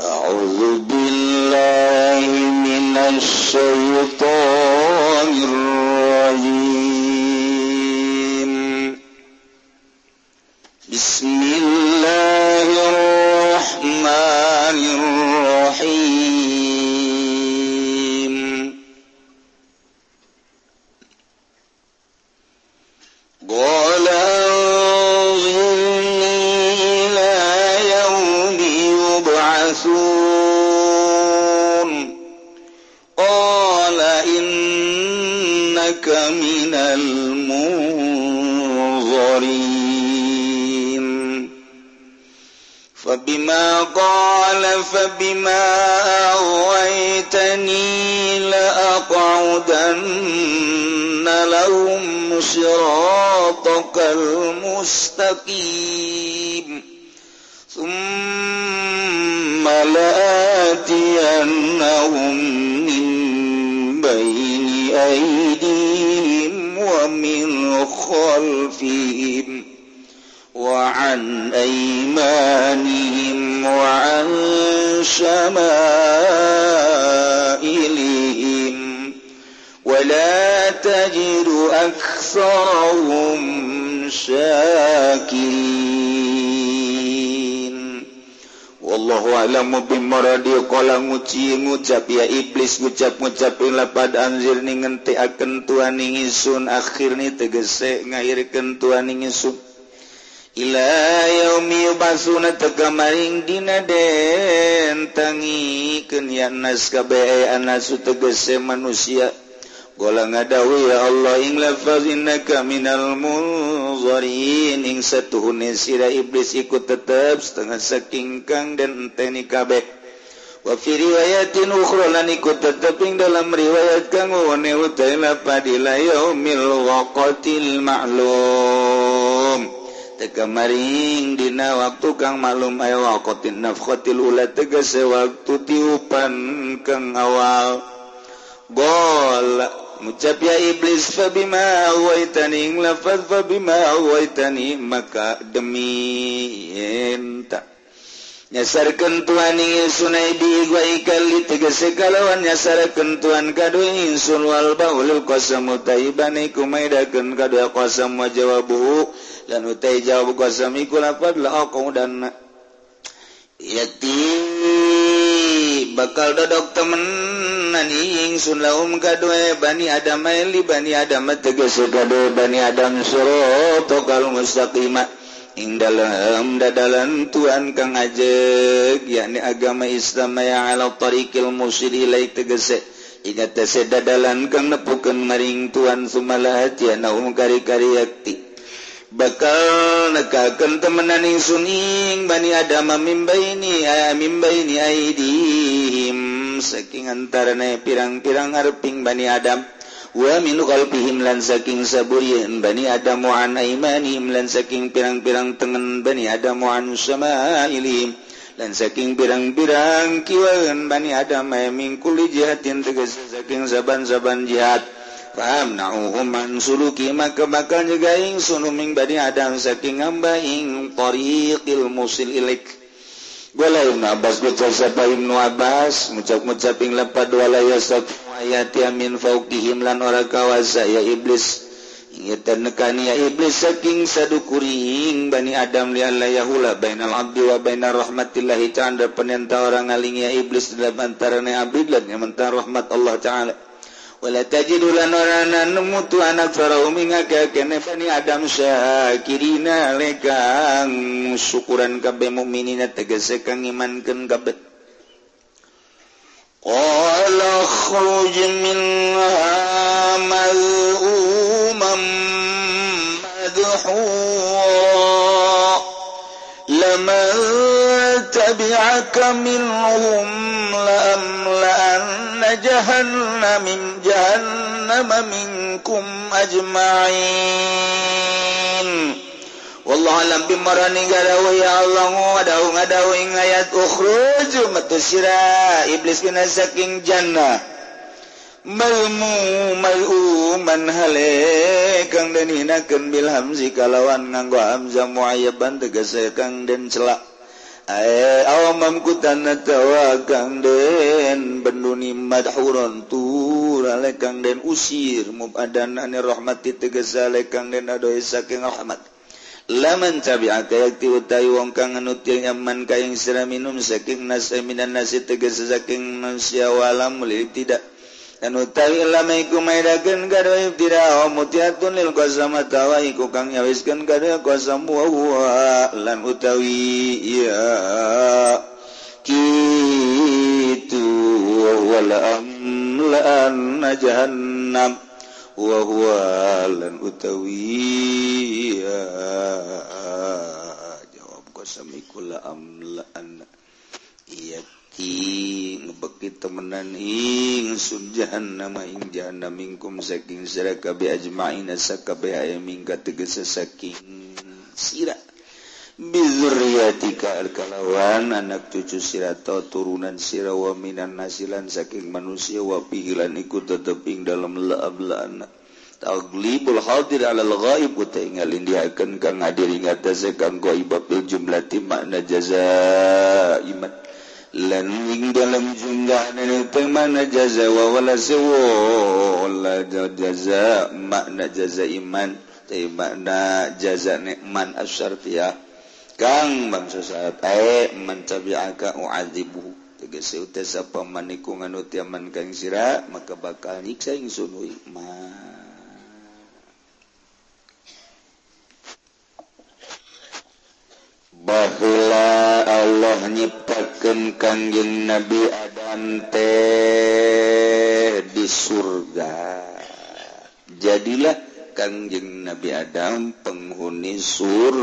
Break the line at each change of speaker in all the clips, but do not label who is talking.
أعوذ بالله من الشيطان lapad anjir ningenti akan tuaning isun akhir ni tegese ngairkan tuaning isun. Ila yaumi yubasuna tegamaring dina den tangi kenya nas kabe anasu tegese manusia. Golang ngadawi ya Allah ing lafaz innaka minal munzarin ing satuhune sira iblis ikut tetep setengah saking kang den enteni kabeh. wafir riwayatin ukhra lan iku teteping dalam riwayat kang wone utaila padila yaumil waqatil ma'lum. Teka maring dina waktu kang malum ay waqatin nafkhatil ula tegese waktu tiupan kang awal. Gol mucap ya iblis fabima awaitani lafaz fabima awaitani maka demi entah nyasarkan Tuhan ingin Sunai digua kali tegese kalauwan nyasar kentuan kadu insun wal baul kosa mutaiban iku maidakeun kadua kosa jawabu lan utai jawab qasam iku lafadz la dan yati bakal dodok temen nani sun laum kadue bani adam li bani adam tegese kadue bani adam suruh tokal mustaqimah. ing dalam dadalan Tuhan kang ajeg yakni agama Islam ya ala tariqil musyid ilaik tegese. Ingat tese dadalan kang nepukeun maring Tuhan Sumalahati tiana um kari kari yakti. Bakal nekakeun temenan ingsun suning bani adam mimbaini mimbaini aidihim. Saking antarane pirang-pirang harping bani adam. wa min qalbihim lan saking saburi bani adam wa an aimanihim lan saking pirang-pirang tengen bani adam wa an sama'ilihim lan saking pirang-pirang kiwaeun bani adam min kulli jihatin tegas saking saban-saban jihad famna'uhum an suluki maka bakal nyegah ingsun bani adam saking ngambah ing tariqil musil ilik. Abbas Ibnu Abbas mucap-mucaping lepat dua ayamin falan ora kawasa ya iblis. Nekani ya iblis saking sadukuring Bani Adam liyahula bainal abdi wa bainar rahmatillahi ta'ala. Penenta orang ngaling ya iblis dalam antara abdi lan yang mentara rahmat Allah ta'ala. wala tajidulan oranan mutu anak faraumi ngakakene fani adam syakirina lekang. Syukuran kabeh mukminina tegese kang imankeun kabeh qala khruj minha mal'un تبعك منهم لأملأن جهنم جهنم منكم أجمعين Allah alam bimaraninggara ya Allah daung ngadaing ayat ukhruju metu sira iblis kena saking jannah malmu malu man hale kang den hinakeun bil hamzi kalawan nganggo hamzah muayyaban tegese kang den celak mamkutanatawa Kang Den benunimat huron turale Kang Den usir mubadanane rahmati tegesa Kang Den adoe saking rahmat. Laman cabi akayakti utai wong kang anutil nyaman kaing sira minum saking nasi eh, minan nasi tegesa saking manusia walam tidak. utawi tawiku maidaken gadoibtira mutiatun lil qasama tawaiku kang nyawiskeun kada qasam wa huwa lan utawi ya kitu wal amlan jahannam wa huwa lan utawi ya jawab qasam ikul amlan iya ngebeki temenan ing sunjahan nama ing jahanam mingkum saking sira kabe ajma'ina sakabe ayamin ka tegese saking sira. Bizurriyatika alkalawan anak cucu sira turunan sira wa minan nasilan saking manusia wa pihilan ikut tetep ing dalam laab-laan taglibul hadir alal ghaib utingal indiakeun kang hadir ing atase kang ghaib bil jumlati makna jaza iman laning dalam jumlah mana jaza wawala sewola jaza makna jaza iman tapi makna jaza nikman asyartiyah. Kang bangsa saat ae mencabiaka u'adzibu. Tegese utas apa maniku nganu kang sira maka bakal nyiksa ingsun ma bahula Allah nyiptakan Kangjeng Nabi Adam teh di surga. Jadilah Kangjeng Nabi Adam penghuni sur.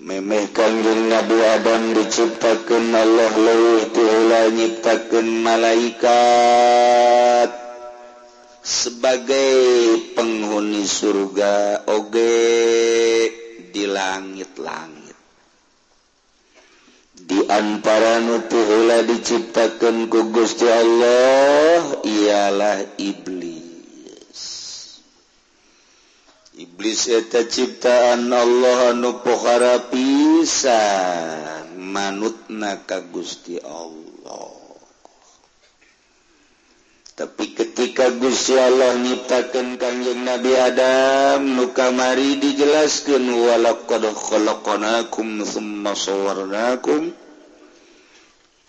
Memeh Kangjeng Nabi Adam diciptakan Allah leuwih nyiptakan malaikat. sebagai penghuni surga oge di langit-langit. Diantara nutuhula diciptakan ku Gusti Allah ialah iblis. Iblis eta ciptaan Allah anu pohara pisan manutna ka Gusti Allah. tapi ketika Gusya Allah nyiptakan Kangjeng Nabi Adam nukamari dijelaskan walaqadkhalakum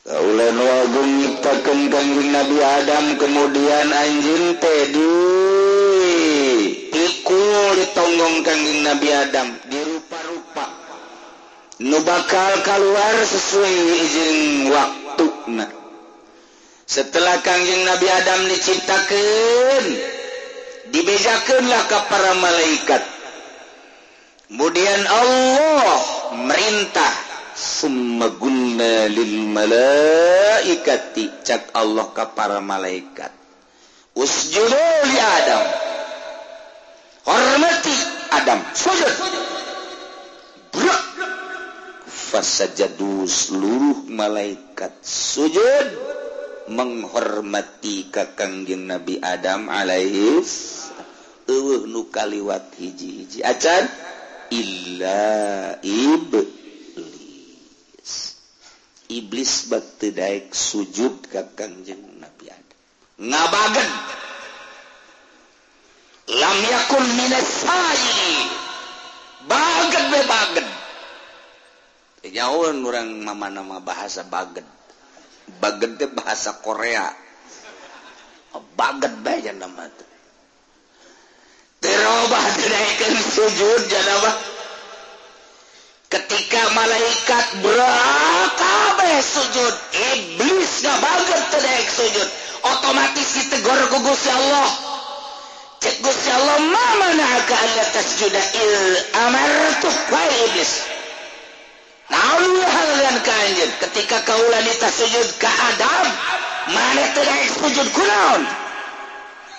Kaulan wagung nyiptakan Kangjeng Nabi Adam kemudian anjing tedi pikul ditonggong tonggong Kangjeng Nabi Adam dirupa-rupa. Nu bakal keluar sesuai izin waktu nah setelah Kangjeng Nabi Adam diciptakan dibezakanlah ke para malaikat. Kemudian Allah merintah summagunna lil malaikati cak Allah ke para malaikat. Usjudu li Adam. Hormati Adam. Sujud. Bruk. fasajadu seluruh malaikat sujud. menghormati kakangjeng Nabi Adam alaihis uh, nu kaliwat hiji hiji acan illa iblis. Iblis bakti daik sujud kakangjeng Nabi Adam. Ngabagan. Lam yakun minasai baget be baget jauh orang mama nama bahasa baget bagete bahasa Korea. Oh, baget bae jana mah terobah dinaikkan sujud jana mah ketika malaikat berakabe sujud iblis gak baget dinaik sujud. Otomatis ditegor ku Gusti Allah. Cek Gusti Allah ma mana ka anda tasjuda il amartuh wahai iblis? ketika kaulanita sujud ke Adam mana tidak sujud kunaon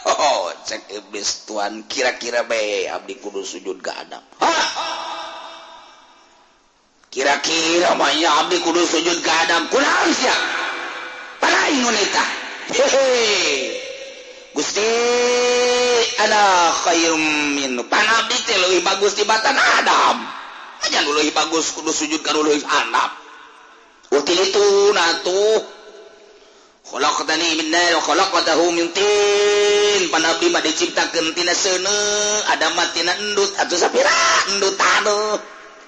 oh cek iblis Tuhan kira-kira baik abdi kudu sujud ke Adam. Kira-kira banyak abdi kudu sujud ke Adam kunaon siap? Para wanita hehe Gusti ana khairum min. Pan abdi lebih bagus di batan Adam. aja dulu bagus kudu sujud ka leuwih anak util itu natu
khalaqtani min nar wa khalaqtahu min tin. Panabdi mah diciptakeun tina seuneu
ada mah tina endut atuh sapira endut tanu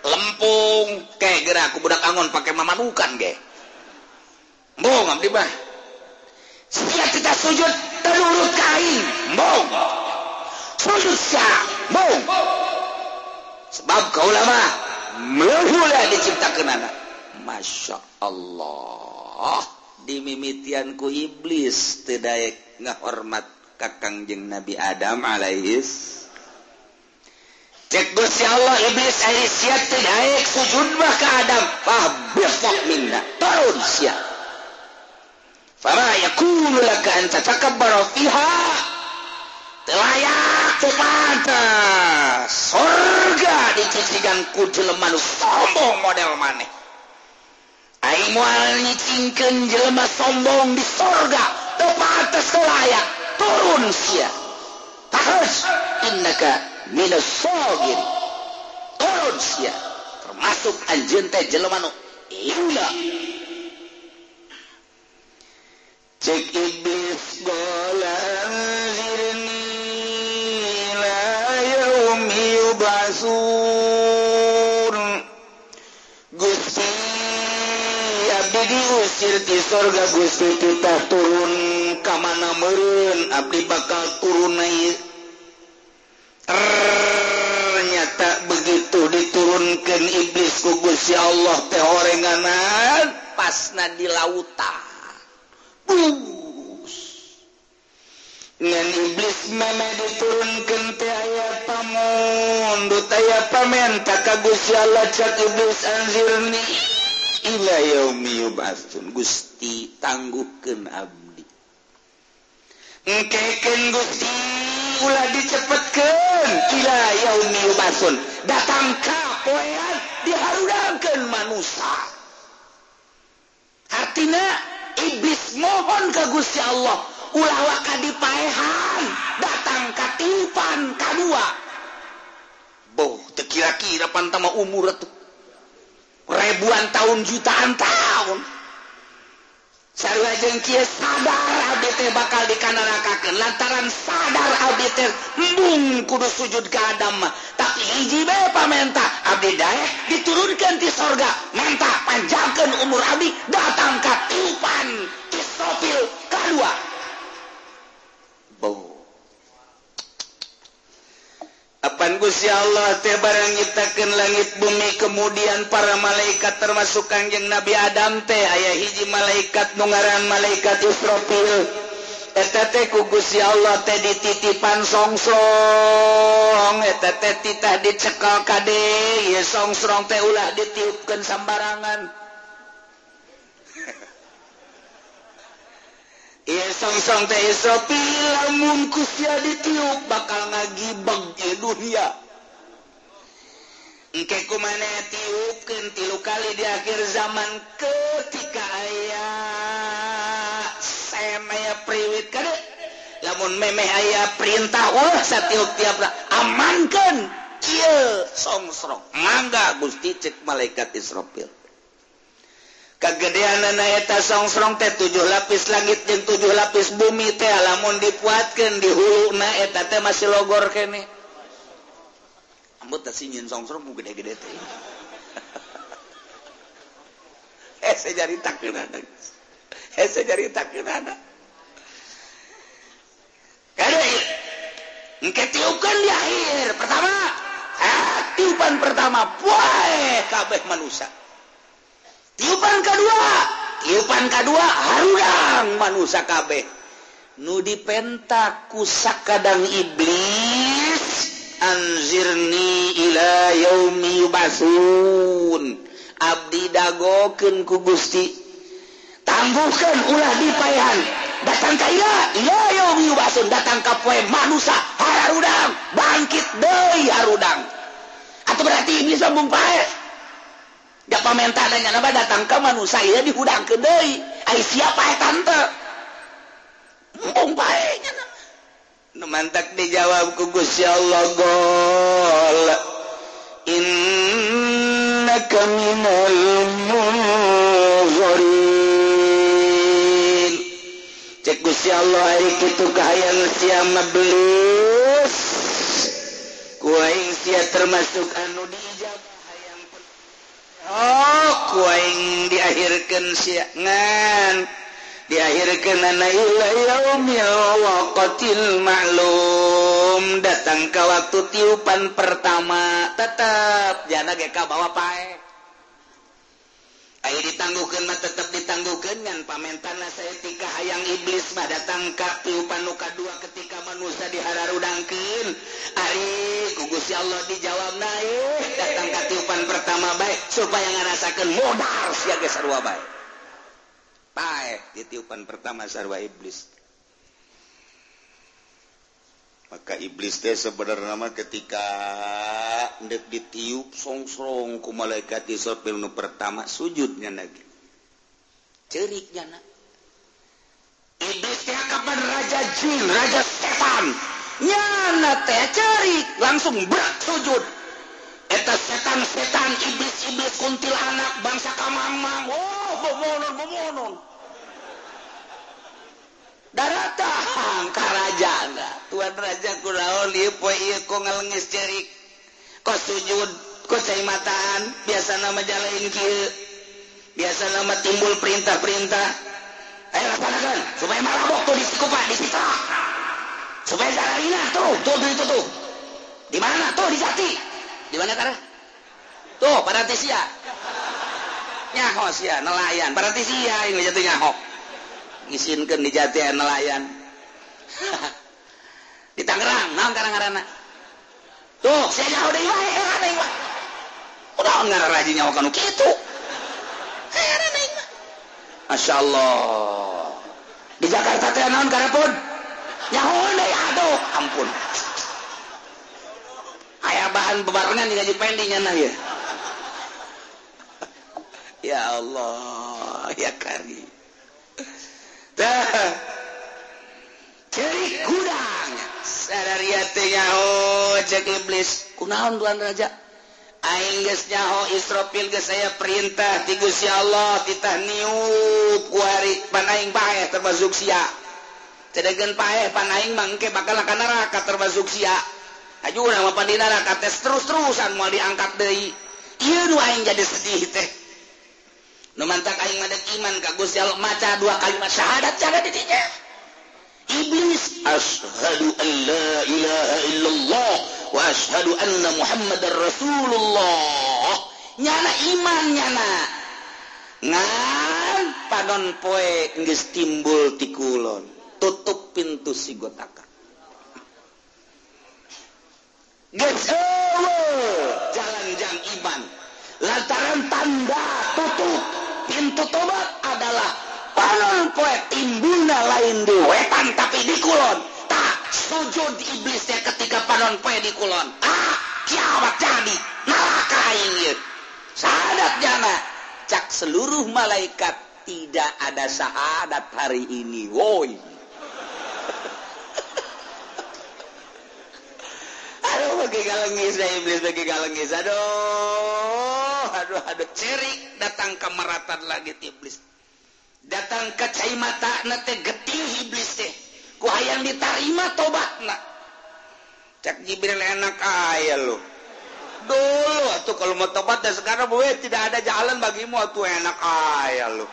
lempung ke gerak ku budak angon pake mamanukan ge bohong abdi bah setiap kita sujud terurut kain. Bohong sujud sya bohong sebab kau lama mehula diciptakan anak. Masya Allah. Dimimitianku iblis tidak ngahormat kakang jeng Nabi Adam alaihis. Cek Gusti Allah iblis ari siap tidak sujud mah ke Adam. Fah bifok minna. Turun siap. Fama yakulu laka anta takabbara fiha. Telayak surga dicicikan jelema sombong model maneh. Mualcingken jelma sombong di surga tepat layak. Turun sia. Innaka minus sogin turun sia. Termasuk anjeun teh jelema nu cek iblis golang Rasul Gusti Abdi diusir di sorga Gusti kita turun ke mana meren Abdi bakal turun naik ternyata begitu diturunkan iblis ku Gusti Allah teh horenganan pasna di lautan. Uh. ngan iblis meme diturunkan ti ayat pamundut ayat pamen tak Gusti Allah cak iblis anzirni ila yaumi yub'atsun Gusti tangguhkeun abdi. Engkekeun Gusti ulah dicepetkeun. Ila yaumi yub'atsun datang ka poean diharudangkeun manusia artinya iblis mohon ka Gusti Allah ulawaka dipaehan datang katipan kedua boh tekira-kira pantama umur itu ribuan tahun jutaan tahun. Saya jeng kia sadar abete bakal dikanalakakan lantaran sadar abete mung kudu sujud ke Adam mah. Tapi hiji bae pamenta abdi dae eh, diturunkan di sorga. Menta panjangkan umur abdi datang ka tipan kisofil kedua Apaan Guya Allah teh barang nyitakan langit bumi kemudian para malaikat termasuk Kanjeng Nabi Adam teh aya hiji malaikat nungaran malaikat Israfil Eta teh ku Gusti Allah teh dititipan songsong titah dicekal deui, songsrong teh ulah ditiupkeun sambarangan. songsongmunkusia ditiup bakal ngagi bangke dunia Engkeku mana tiupkan tilu kali di akhir zaman ketika ayah semaya priwit kade lamun memeh ayah perintah wah satiup tiap amankan iya songsrong. Mangga Gusti cek malaikat Israfil. kegedean nanaeta songsrong teh tujuh lapis langit dan tujuh lapis bumi teh alamun dipuatkan di hulu naeta teh masih logor kene. Ambut tak sinyin songsrong mu gede-gede teh. Eh saya jadi takut anak. Eh saya jadi takut anak kare ngketiukan di akhir pertama. Eh, tiupan pertama puai kabeh manusia. tiupan kedua. Tiupan kedua harudang manusia kabeh. Nu dipentak kusak kadang iblis anzirni ila yaumi yubasun. Abdi dagokeun ku Gusti. Tangguhkeun ulah dipayahan datang ka ila ila yaumi yubasun. Datang ka poe manusia harudang. Bangkit deui harudang. Atau berarti iblis mah pae. pementanya datang ke manusia saya dihudang ke siapa ya, tante? Mantap dijawab kugus ya Allah gol. Inna minal munzirin. Cek ya Allah hari kitu kahayan sia mablis kuaing sia termasuk anu dia kuing diakhirkan siangan. Diakhirkan watil maklum datang ke waktu tiupan pertama tetap jangan gak bawa pae. Ayo ditangguhkan tetap ditangguhkan dengan pamentana sayatika hayang iblis mah datang ka luka dua ketika manusia dihararudangkeun. Ari ku Gusti Allah dijawab naik datang ka tiupan pertama baik supaya ngarasakeun modal sia ge sarua baik baik di tiupan pertama sarwa iblis. maka iblis teh sebenarnya nama ketika ndek ditiup songsrong ku malaikat Israfil nu pertama sujudnya lagi ceriknya nak. Iblis teh kapan? Raja jin raja setan. Nyana teh cerik langsung berak sujud. Eta setan setan iblis iblis kuntil anak bangsa kamamang. Oh bomonon bomonon daratan Karajaan Tuhan Raja Kuraolngelengis cerik kok sujud kosaimataan biasa nama jalanin biasa nama timbul perintah-perintah. Ayo laksanakan supaya marabok tuh di sekupa di supaya jalanina tuh tuh tuh itu tuh di mana tuh di jati? Di mana kara tuh paratisia. Nyahos ya nelayan. Paratisia ini jatuh nyahok isinkan di Jati nelayan. Di Tangerang naon karang-karana? Tuh saya jauh deh wae eh ada wae udah ngara rajin nyawa kanu kitu eh ada Masya Allah. Di Jakarta teh naon karepun? Nyawa deh aduh ampun. Ayah bahan bebarengan di gaji pendingnya nah ya. Ya Allah ya kari gudang. Jacklis kunaon tuan raja? Aing geus nyaho Inggrisnyaho geus saya perintah ti Gusti Allah titah niup ku kuari panaing bae termasuk sia. Cedegan paeh panaing mangke bakal ka neraka termasuk sia. Aju nama pandina neraka tes terus-terusan mau diangkat deui. Ieu nu aing jadi sedih teh. mantap aing madeg iman ka Gusti Allah maca dua kalimat syahadat cara didinya iblis asyhadu an la ilaha illallah wa asyhadu anna muhammadar rasulullah. Nyana iman nyana. Ngan panon poe geus timbul ti kulon. Tutup pintu si gotaka. Geus jalan jang iman. Lantaran tanda tutup. pintu tobat adalah panon poe timbulna lain di wetan tapi di kulon. Tak sujud di iblisnya ketika panon poe di kulon. Ah kiamat jadi neraka ingin Sadat jana cak seluruh malaikat tidak ada syahadat hari ini. Woi. aduh bagi galengis dah iblis bagi galengis aduh aduh aduh. Cerik datang ke meratan lagi iblis. Datang ke cai mata nate geting iblis teh. Ku hayang ditarima tobatna. Cak jibril enak aya lo dulu tuh kalau mau tobat dan sekarang boleh tidak ada jalan bagimu tuh enak aya lo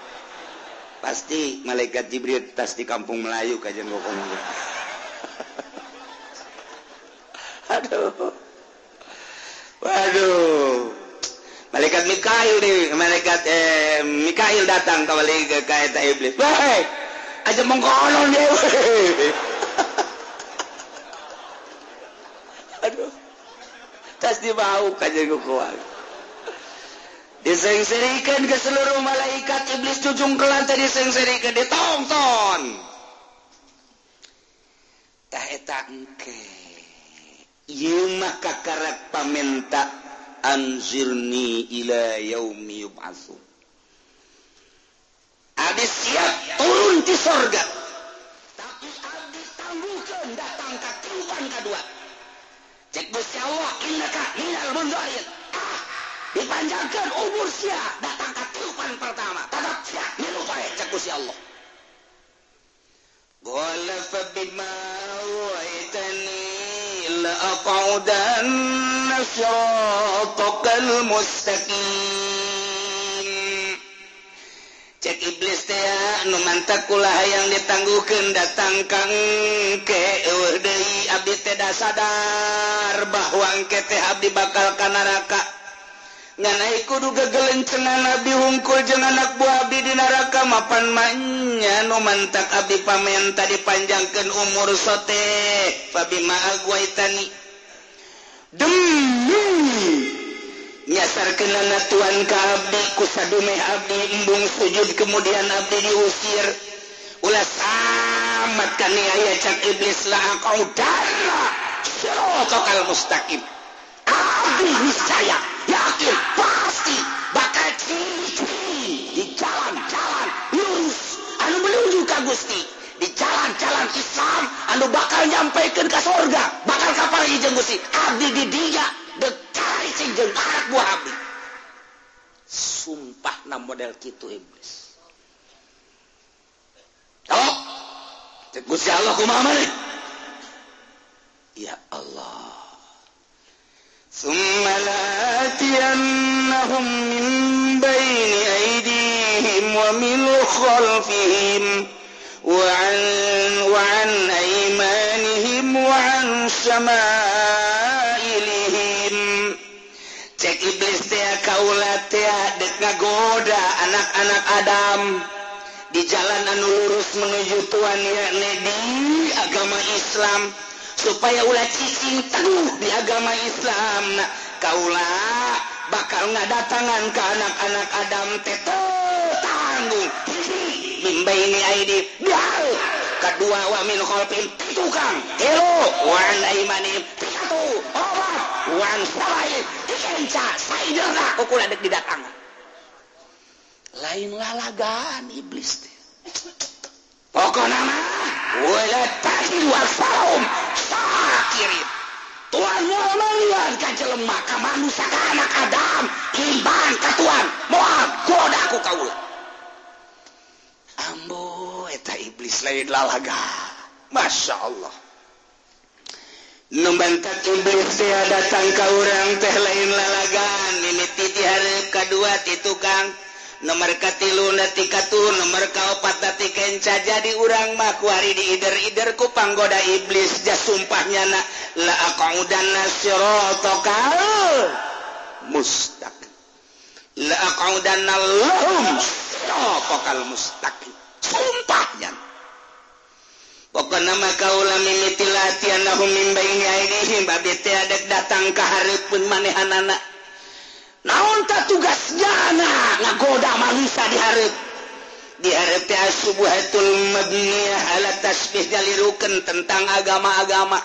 pasti malaikat jibril tas di kampung Melayu kajian gua aduh. Waduh. Malaikat Mikail nih malaikat eh, Mikail datang ke malaikat kait iblis. Baik aja mengkolon dia aduh. Tas dibau kajian kukuan disengserikan ke seluruh malaikat iblis cujung ke lantai disengserikan ditonton tak eta engke maka kakarak pamenta anzirni ila yaumi yub'atsu. Abi siap turun di surga, tapi abdi tangguhkan, datang ka kehidupan kadua cek geus Jawa innaka minal mundzirin dipanjangkan umur sia datang ka kehidupan pertama. Tadak sia milu bae cek Gusti Allah Qala fa bima لأقعدن صراطك المستقيم cek iblis teh nu mantakulah yang ditangguhkeun datang kang ke deui abdi teh sadar bahwa engke teh abdi bakal ka neraka nganai kudu gagelencengan nabi hungkul jeung anak buah abdi di neraka mapan mainnya nu mantak abdi pamenta dipanjangkeun umur sote. Fabima agwaitani. Demi nyasarkeun anak tuan ka abdi kusadume abdi embung sujud kemudian abdi diusir. Ulas amat kaniaya cak iblis lah kau darah. Sirotokal mustaqim. Abdi niscaya. Yakin pasti bakal di jalan-jalan lurus. Anu menuju ka Gusti. Di jalan-jalan Islam anu bakal nyampaikan ke surga bakal kapal jeung Gusti. Abdi di dia dekari sing jeung buah abdi. Sumpah na model gitu iblis. Oh Gusti Allah kumaha ya Allah ثم لآتينهم من بين أيديهم ومن خلفهم وعن, وعن أيمانهم وعن شمائلهم cek iblis teh kaulah teh dek ngagoda anak-anak Adam di jalan anu lurus menuju Tuhan yakni di agama Islam Supaya ulah cicing teguh di agama Islam. Kaulah bakal ngadatangan ke anak-anak Adam teto tanggung mimba ini aidi. Biar kedua wa min khalfin tukang. Helo wan aimanim satu obat wan sabain kenca saidera ukul adek didatangan lain lalagan iblis teh. Pokoknya wala tahidu asfarum kirim Tuhan mau melihat kajelema ka manusia ka anak Adam imbang ka Tuhan moal goda ku kaula ambo eta iblis lain lalaga. Masya Allah. Numbantat iblis dia datang ka urang teh lain lalagan mimiti di hari kedua ti tukang. nomor tuh nomor kaopatkenca jadi urang makwari di ider-ider kupanggoda iblis. Ja sumpahnya nak la dan nasirotokal mustak la dan lahum mustaqim. Sumpahnya pokoknya maka ulami mitilatian lahum mimbaini aidihim. Babi tiadek datang ke haripun manehan anak naonta tugas jana ngagoda manusia diharap diharap ya subuhatul mabniyah ala tasbih dalirukan tentang agama-agama.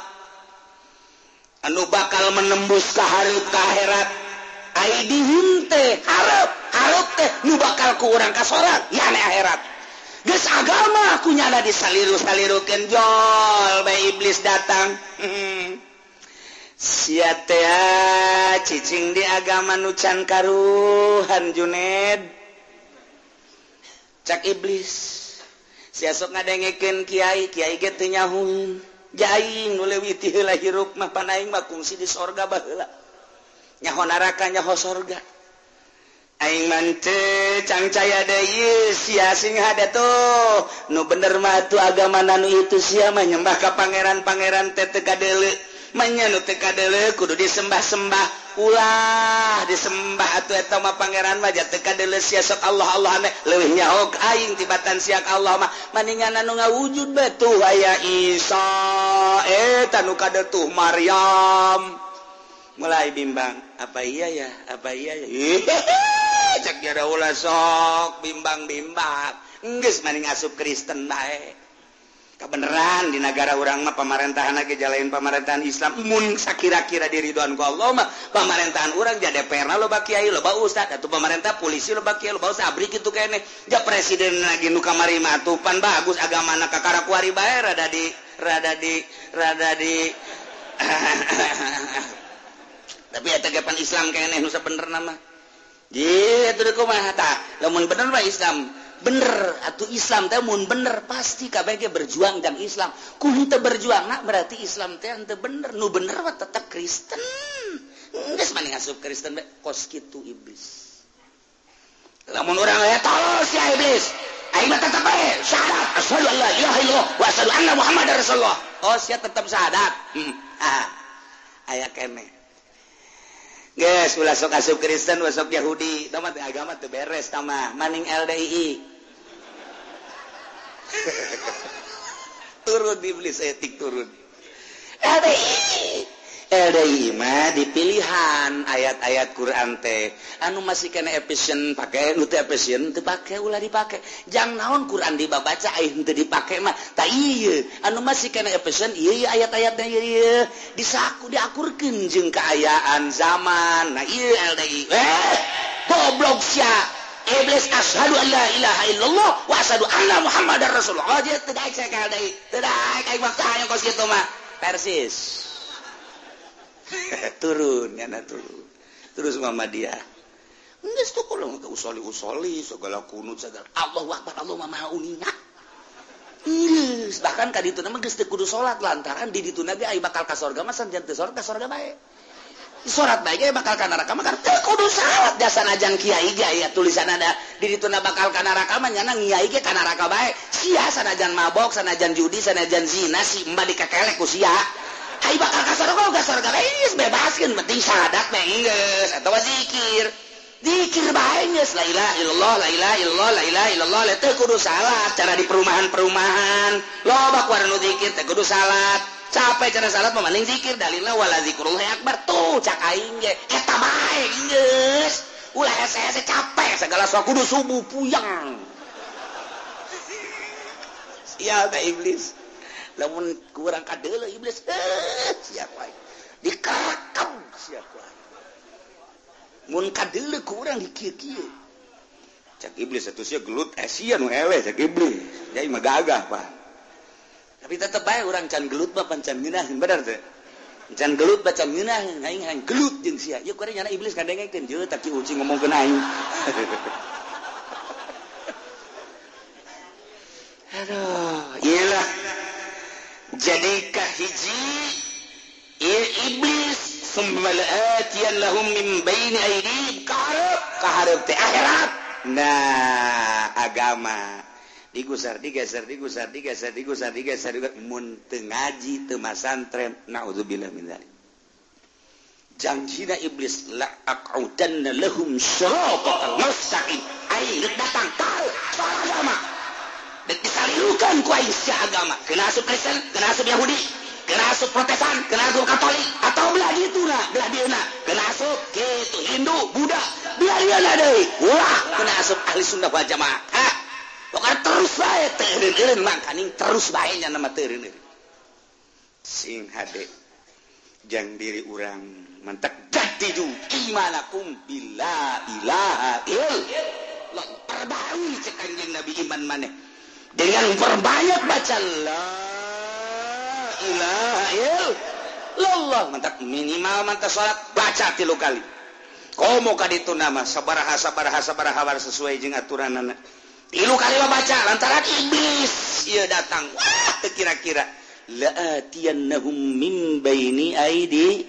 Anu bakal menembus kaharap kaherat aidihim teh harap harap teh nu bakal ku urang ka salat yani akhirat. Geus agama ku di disaliru-salirukeun. Jol bae iblis datang. Hmm. siatea cicing di agama nucan karuhan Juned. Cak iblis. Siok ngadengeken Kyai Kyai getnyahun jaing nulewiila hiruk mah panaing di sorga bahla nyaho narakanya ho sorga. Aing mante cangcaya deui sia sing hade tuh. Nu bener mah tu agama nanu itu sia mah nyembah ka pangeran-pangeran teh teu menyanu TKDL kudu disembah-sembah. Ulah disembah atau etama Pangeran wajah TKDL siasat Allah Allah aneh lewih nyahok aing tibatan siak Allah mah. Maningan anu ngawujud betuh aya Isa. Eh, eta nu kadetuh Maryam. Mulai bimbang apa iya ya? Apa iya ya? Cek dia ulah sok bimbang bimbang Inggris maning asup Kristen baik kebenaran di negara orangmah pemerintahan lagi jalanin pemerintahan Islam. Musa kira-kira Allah mah pemerintahan orang jadi pernah loba Kyai loba Ustad. Atau pemerintah polisi loba Kyai loba sabri gitu kene. Ja presiden lagi nuka marima tupan bagus agama anak kakarakuari bae rada di rada di rada di. Tapi ya tegapan Islam kene nusa bener nama.
Gitu kok mah lamun bener mah Islam bener atau Islam teh mun bener pasti KBG berjuang dan Islam ku henteu berjuang nak berarti Islam teh ente bener nu bener wa tetap Kristen nggak mani ngasup Kristen be kos gitu iblis lamun orang ya talos ya iblis ayo mah tetep syahadat asyhadu an la ilaha wa asyhadu anna muhammadar rasulullah oh sia tetap syahadat hmm. ah aya kene Guys, ulah sok asup Kristen, ulah sok Yahudi. Tamat agama tu beres tamah. Maning LDI. turun iblis. Eh, Etik turun. Eima di pilihan ayat-ayat Quran teh. Anu masih kena efisien pakai nu efisien teu pake ulah dipake jang naon Quran dibabaca aing eh, teu dipake mah. Tah ieu anu masih kena efisien ieu ayat-ayatna ieu disaku diakurkeun jeung kaayaan zaman. Nah ieu LDI eh goblok sia. iblis ashadu an la ilaha illallah wa ashadu anna muhammad rasulullah. Oh dia tidak saya kal deui tidak aing waktu hayang kos kitu mah persis. Turun nyana turun. Terus Muhammadiyah. Nges tuh kalau nggak usoli usoli segala kunut segala. Allah wakbar Allah mama unina. Nges. Bahkan kadi itu nama nges kudu sholat lantaran di itu nabi ayu bakal kasorga masan jangan sorga kasorga baik. surat baik bakal karena rakaman kudu salat. Jasa najang ge ya tulisan ada diri tuna bakal kan neraka mah nyana kiai ge ka neraka bae. Sia sanajan mabok sanajan judi sanajan zina si mbak dikekelek ku sia. Hayu bakal ka surga gak bebaskeun penting syahadat mah geus atawa zikir. Zikir bae geus la ilaha illallah la ilaha illallah la ilaha illallah teh kudu salat cara di perumahan-perumahan. Loba kudu zikir teh kudu salat. capek cara salat memaning zikir dalilna wala zikrul akbar. Tuh cak aing ge. Eta bae geus. Ulah SS capek. Segala sok kudu subuh puyeng siapa iblis. Lamun kurang kadeula eh, iblis eh siapa dikerekam siapa mun kadeula eh, kurang dikieu-kieu cak iblis atuh sia gelut eh sia nu eleh cak iblis. Jadi mah gagah pak. Tapi tetep baik orang can gelut mah pancan ngeunaheun benar teh? Can gelut baca ngeunaheun aing hang gelut jeung sia. Ya kurang nyana iblis kadengkeun je tapi uci ngomongkeun aing. Aduh iyalah. Jadikah hiji? Iblis. Sembalaatian lahum min baini aidi karep kaharep teh akhirat. Nah agama digusar digeser digusar digeser digusar digeser juga mun teu ngaji teu masantren. Naudzubillah min dzalik janjina iblis la aqudanna lahum syiratal mustaqim. Ari rek datang tahu soal agama. Dan disalirukan ku aing si agama. Kena asup Kristen kena asup Yahudi kena asup Protestan kena asup Katolik. Atau belah gitu lah belah dia nak. Kena asup gitu Hindu Buddha. Belah dia lah deui ulah kena asup ahli sunnah wal jamaah. bukan terus bae terin mang kaning terus nya nama teureun sing hade jang diri orang mentek jatiju imanakum bila ilaha il. Perbaui cek nabi iman mana dengan perbanyak baca la ilaha il. Allah mentak minimal mentak salat baca tilu kali. Komo kaditu nama sabaraha sabaraha sabaraha war sesuai jeung aturan anak. Tilu kali baca lantaran iblis. Ia datang. Wah kira-kira. La atiyannahum min baini aidi.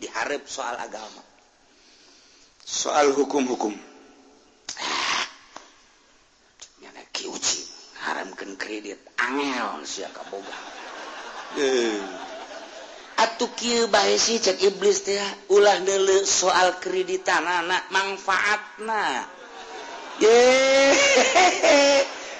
Diharap soal agama. Soal hukum-hukum. Ah, nyana kiuci. Haramkan kredit. Angel siapa boga. Atuh kieu bae sih cek iblis teh ulah deuleu soal kreditan anak manfaatna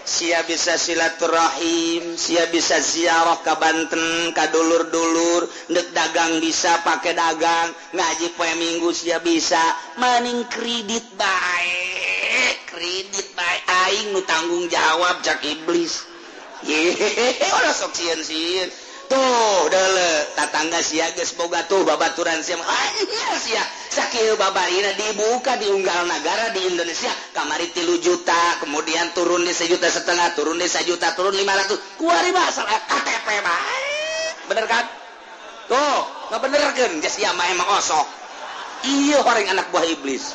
Sia bisa silaturahim Sia bisa ziarah ka Banten ka dulur-dulur dek dagang bisa pakai dagang. Ngaji poe minggu sia bisa. Maning kredit baik kredit baik aing nu tanggung jawab jak iblis. Ye sok sieun sieun tuh dele tatangga sia geus boga tuh babaturan siam ah, sia. Sakil babarina dibuka di unggal negara di Indonesia. Kamari tilu juta kemudian turun di sejuta setengah turun di sejuta turun lima ratus. Kuari basal KTP eh, mah bener kan? Tuh nggak bener kan jas emang osok. Iya orang anak buah iblis.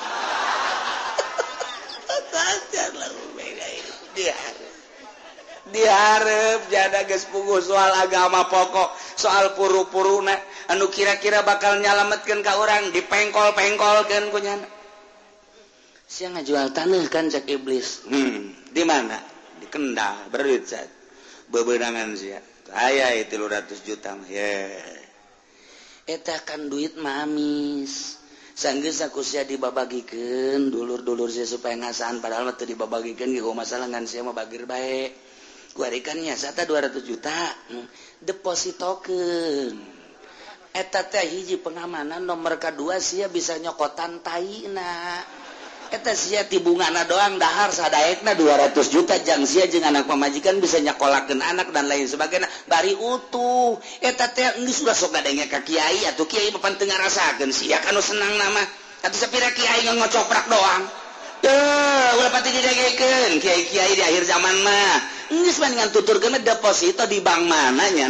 diharap jada gespugu soal agama pokok soal puru-puruna anu kira-kira bakal nyalametkan ke orang dipengkol-pengkol kan punya si ngajual tanah kan cek iblis. Hmm, di mana? Di Kendal berduit saat bebenangan sia. Saya itu 300 juta yeah. eta kan duit mamis sanggeus aku sia dibabagikeun dulur-dulur sia supaya ngasaan padahal mah teu dibabagikeun ge masalah ngan sia mah bagir bae. guarikannya sata 200 juta. Hmm. Deposito eta eta hiji pengamanan nomor kedua sia bisa nyokotan taina. Eta sia tibungana doang dahar sadaekna 200 juta jang sia jeung anak pemajikan bisa nyakolakeun anak dan lain sebagainya. Bari utuh. Eta teh geus sudah sok gadenge ka kiai atuh kiai papan teu ngarasakeun. Sia kanu senang nama. Atuh sapira kiai ngocoprak doang. Kyai di akhir zaman mah. Tutur deposito di bank mananya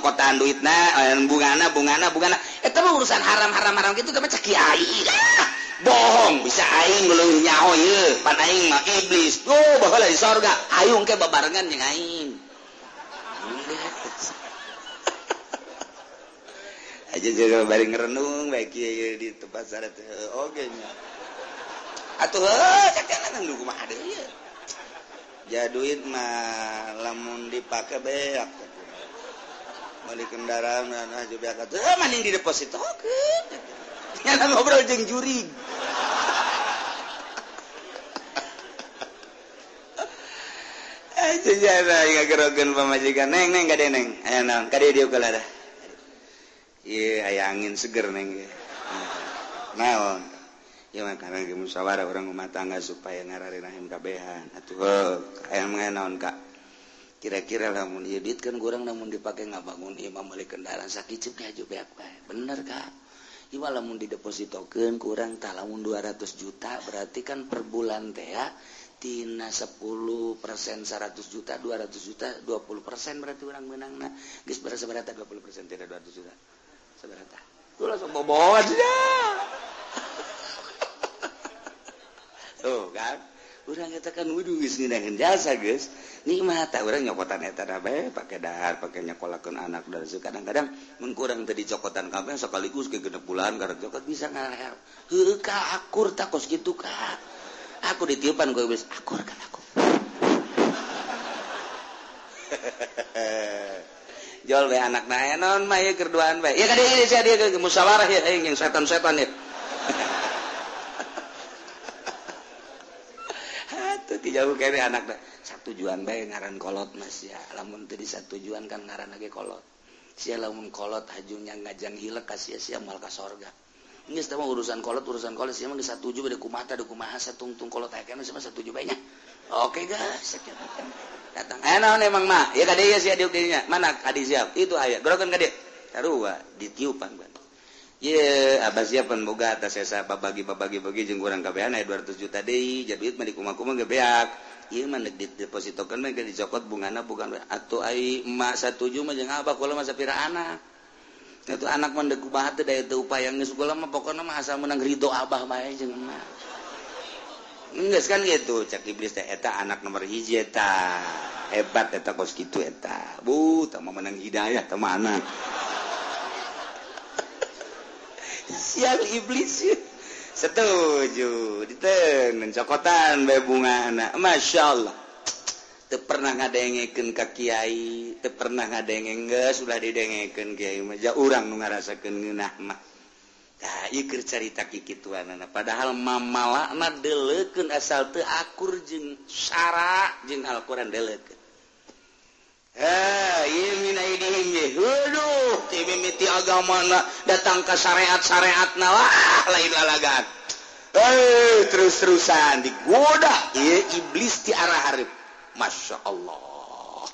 kotaan duit bungana bungana bungana. Eh, urusan haram-haram haram gitu Kyai bohong bisa aing belum nyaho pan aing mah iblis. Tuh bakal di sorga. Ayung ke babarengan yang aing. Aja jadi bari ngerenung baik di tempat syarat eh, oke okay. atuh ya duit mah lamun dipake beak. Balik kendaraan nah juga beak atuh. Eh, maning di deposit oke nyana ngobrol jeng juri aja eh, jana nggak gerogan pemajikan neng neng gak neng. Aya neng kade dia kalah dah iya ayah angin seger neng naon? karena musyawarah orang rumah tangga supaya ngararin rahim kabehan. atuh kayak mengenon kak? Kira-kira lamun ieu duit kan kurang namun dipakai ngabangun imam balik kendaraan sakit cek aja beak bae. Bener kak? Iwa lamun didepositokeun kurang tak lamun 200 juta berarti kan per bulan teh ya tina 10 persen 100 juta 200 juta 20 persen berarti orang menang nah. Guys berasa berata 20 persen tidak 200 juta? Seberata tuh langsung boboan aja. tuh kan orang katakan wudhu geus dengan jasa guys. nikmat mata orang nyokotan eta pakai dahar, pakainya dahar konanak udah anak dan kadang-kadang mengkurang dari cokotan dicokotan sekaligus ke genep bulan karek cokot bisa ngarep heka akur tak gitu kak aku ditiupan gue bis akur kan aku Jol be anak naya non mah ya kerduaan bae. Ya kadang ini saya dia musawarah ya yang setan-setan ya. jauh kene anak satu tujuan baik ngaran kolot mas ya. Lamun tadi satu tujuan kan ngaran lagi kolot. Sia lamun kolot hajunya ngajang hilek kasih sia mal ka sorga. Ini sama urusan kolot urusan kolot sia mah satu tujuh ada kumata ada kumaha satu tung kolot ayah kene sama satu tujuh baiknya oke guys datang. Eh naon emang mah ya kadek ya sia diuk dirinya. Mana kadek siap itu ayah gerokan kadek tarua ditiupan Abasiapan boga atas saya bagi-bagi-bagi jenggoran KBN 200 juta deui jadi dikumama gebeak mah dicokot bungana bukan atuh ai emak satuju mah jeung apa kula masa pira anak itu anak mah deuk kumaha teh daya teu upaya geus kula mah pokona mah asal menang ridho abah bae jeung emak. Enggak kan gitu cak iblis teh eta anak nomor hiji eta. Hebat eta kos kitu eta. Bu tama menang hidayah teh anak sial iblis. Setuju. Ditencokotan bunga anak Masya Allah. Pernah ngadengeken ka Kyai te pernah ngadenge enggak sudah didengeken nu orang ngarasakan mah. Ikir cerita kikituan anak padahal mama deleken asal teu akur jeng jeung jeng Alquran deleken mimiti agama datang ke syariat syariat nalah lain lalagan. Eh terus-terusan digoda ye, iblis di arah harib Masya Allah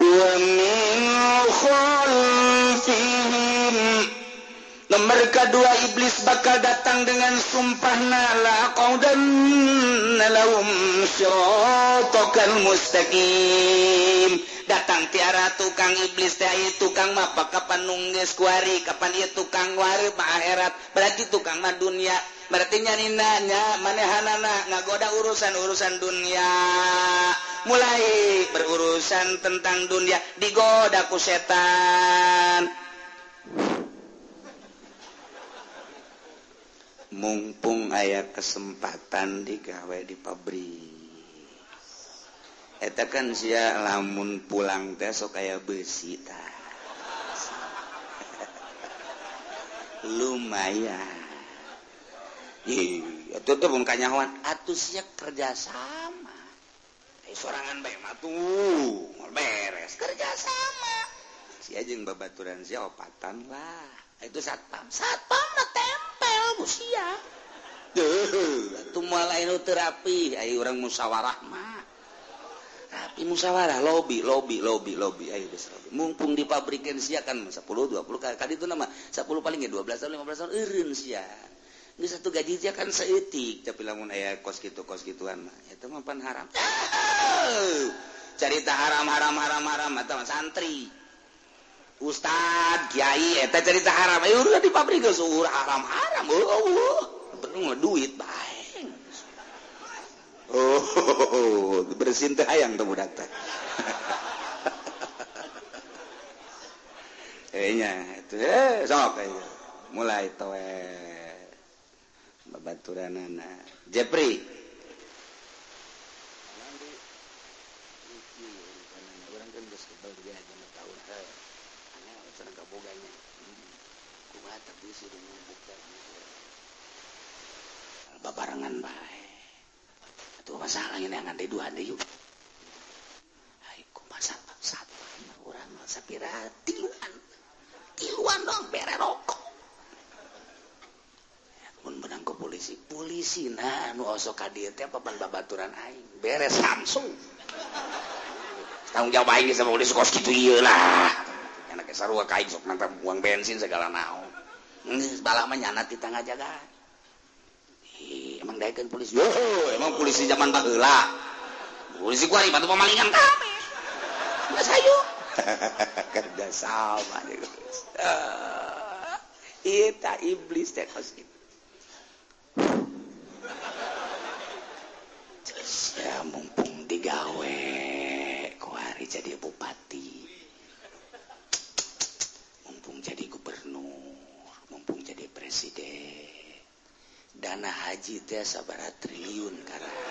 wa min mereka dua iblis bakal datang dengan sumpah nala kau dan nalaum mustaqim. Datang tiara tukang iblis teh tukang apa kapan nungges kuari kapan ieu tukang wari ma akhirat? Berarti tukang mah dunia. Berarti nyaninanya manehanana ngagoda urusan-urusan dunia. Mulai berurusan tentang dunia digoda ku setan. mumpung ayah kesempatan digawai di pabrik. Kan sia lamun pulang teh sok kayak besi ta. lumayan. Ih, itu tuh bung kanyawan atuh sia kerjasama eh, sorangan bae mah tuh beres. Kerjasama si aja babaturan sia opatan lah. Itu satpam. Satpam manusia. Terapi Ayu orang musyawarahmah tapi musyawarah lobby lobby lobby lobby Ayu mumpung dipabrikin si kan 10 20 kali itu nama 10 palingnya 12 tahun 15 tahun sia. Ini satu gaji dia kan seetik tapi lamun aya kos gitu kos gituan mah. Itu mah pan haram. Carita haram haram haram haram atau santri. Ustad Kyai eta cerita haram. Eh, ayo udah di pabrik geus uh, haram haram uh, uh, oh, oh. bener duit bae oh, oh, oh, bersin teh hayang teu budak teh. Eh, nya itu eh sok ayo mulai towe babaturana Jepri. boganya kumaha tapi si dengan buka babarengan bae masalah ini ngan ada dua deui hai kumaha satu urang mah sapira tiluan tiluan dong bere rokok pun menang ke polisi polisi nah nu osok kadir teh papan babaturan aing beres langsung tanggung jawab aing sama polisi kos kitu ieu lah. Sarua kain sok nanti buang bensin segala naon ini balama nyanat di tengah jaga. Emang daekeun polisi. Yo emang polisi zaman baheula polisi kuari batu pemalingan kami geus hayu kerja sama uh, eta iblis teh kos ya mumpung digawe kuari jadi bupati Presiden dana Haji sahabat triliun karena.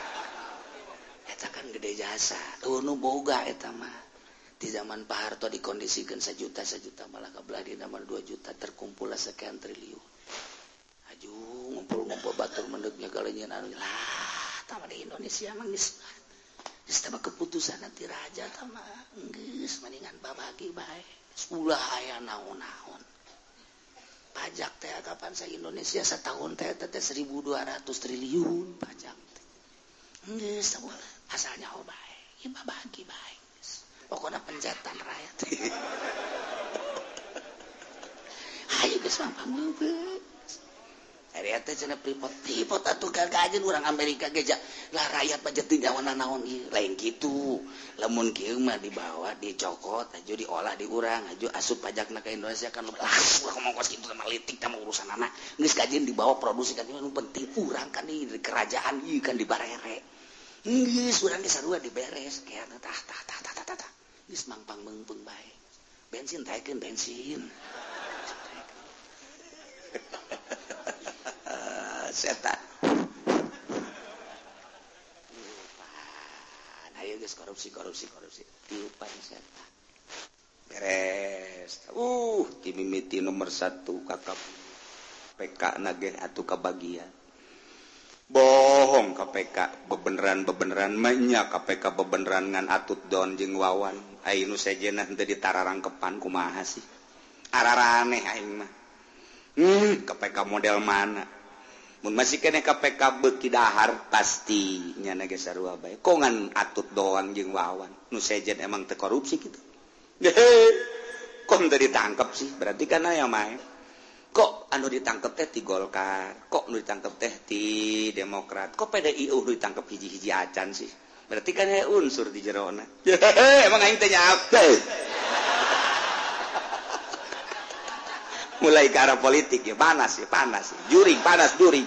Gede jasa. Boga di zaman Pak Harto dikondisikan sejuta sejuta malah kebelah di nomor 2 juta terkumpul sekian triliun. Aju ngumpul-ngumpul batur mendeknya galanya anu. Lah tama di Indonesia manggis Istama keputusan nanti raja tama nggis mendingan babagi baik sepuluh ayah naon-naon. pajak teh kapan saya Indonesia setahun teh teh 1200 triliun pajak geus asalnya oh baik. Ieu bagi baik. Pokoknya pencetan rakyat. Ayo geus mah orang Amerika gejahlah rakyat pajatin Jawana naon lain gitu lemun Kilma dibawa dicokot aju diolah di urang aju asup pajak na ke Indonesia kan. Gitu sama litik sama urusan anak. Ini kajian dibawa produksi kan penting. Urang kan di kerajaan ini kan di barere. Urang sudah bisa dua diberes kayak tah tah tah tah tah tah ini mangpang mengpeng baik bensin taikin bensin. setan korupsi korupsi korupsi tiupan setan beres. Uh timimiti nomor satu kakak. PK nage atau kebagian bohong KPK bebeneran bebeneran. Menya KPK bebeneran ngan atut don jeng wawan. Ainu sejena jadi tararang kepan kumaha sih? Ararane aing mah. Hmm KPK model mana? masih ke KPK bekidahar pastinya kongan atut doang jeng wawan. Nu sejen emang tekorupsi gitu kom ditangkap sih. Berarti karena aya main kok anu ditangkap teh di Golkar? Kok nu ditangkap teh di Demokrat? Kok PDI uh ditangkap hiji-hiji acan sih? Berarti kan ya unsur di jerona. Emang aing teh apa mulai ke arah politik ya panas ya panas. Juring panas juring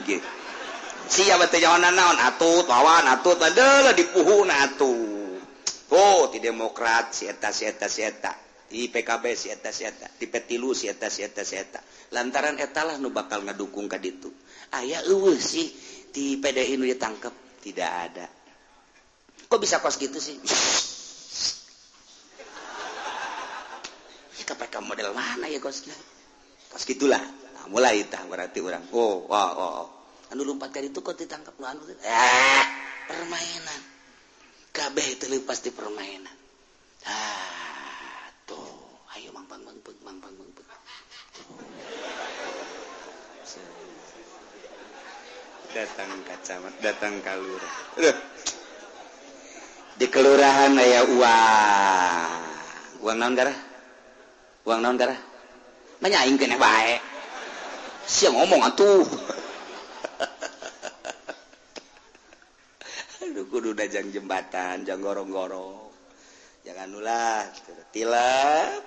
siapa naon? Atut lawan atut. Adalah di puhu atuh oh di demokrat sieta sieta sieta di PKB sieta sieta di petilu sieta sieta sieta lantaran etalah nu bakal ngedukung ka ditu. Ayah eueuh sih. Di PDI nu ditangkap tidak ada. Kok bisa kos gitu sih? KPK model mana ya kosnya pas gitulah. Nah, mulai tah berarti orang oh wow oh, oh. anu lompat kali itu kok ditangkap nu anu eh. Permainan. Kabeh itu pasti permainan. Ah tuh. Ayo mang bang bang bang bang bang bang, bang. datang kacamat datang kalurah di kelurahan ayah uang uang non darah uang non darah menyaing kene baik siang ngomong atuh aduh kudu dajang jembatan jang gorong-gorong. Jangan ulah tilap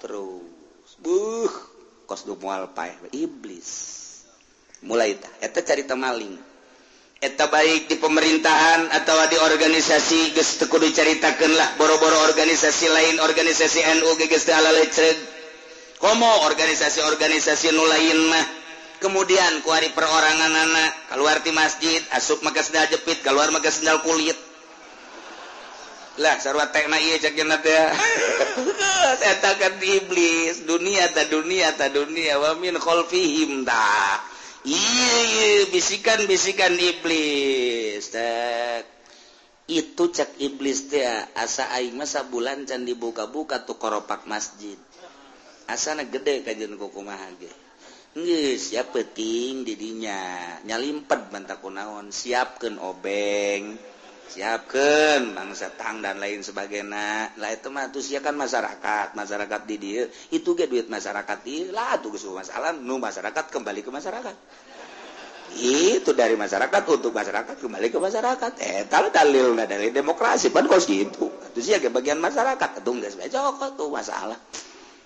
terus buh kos du mual paeh iblis. Mulai tah eta carita maling. Eta baik di pemerintahan atau di organisasi geus teu kudu caritakeun lah. Boro-boro organisasi lain organisasi NU geus ala leceg lecreg organisasi-organisasi nu lain mah. Kemudian kuari perorangan anak keluar di masjid asup maka sendal jepit keluar maka sendal kulit. Lah sarwa tekna iya cek ya. Saya takkan iblis dunia ta dunia ta dunia wa min khalfihim ta iya, iya bisikan bisikan iblis tak itu cek iblis teh asa aing masa bulan can dibuka-buka tuh koropak masjid asana gede kajjun kukumaha siap peting didinya. Nyalimpet bantak kunaon siapkan obeng. Siapkan bangsa tang dan lain sebagainya. Lah itu mah tuh siakan masyarakat. Masyarakat di dia itu ge duit masyarakat di lah tuh geus masalah. Nu masyarakat kembali ke masyarakat. Itu dari masyarakat untuk masyarakat kembali ke masyarakat. Eh tal dalil dari demokrasi. Pan kos gitu. Itu sih bagian masyarakat. Itu nggak sebaik tuh masalah.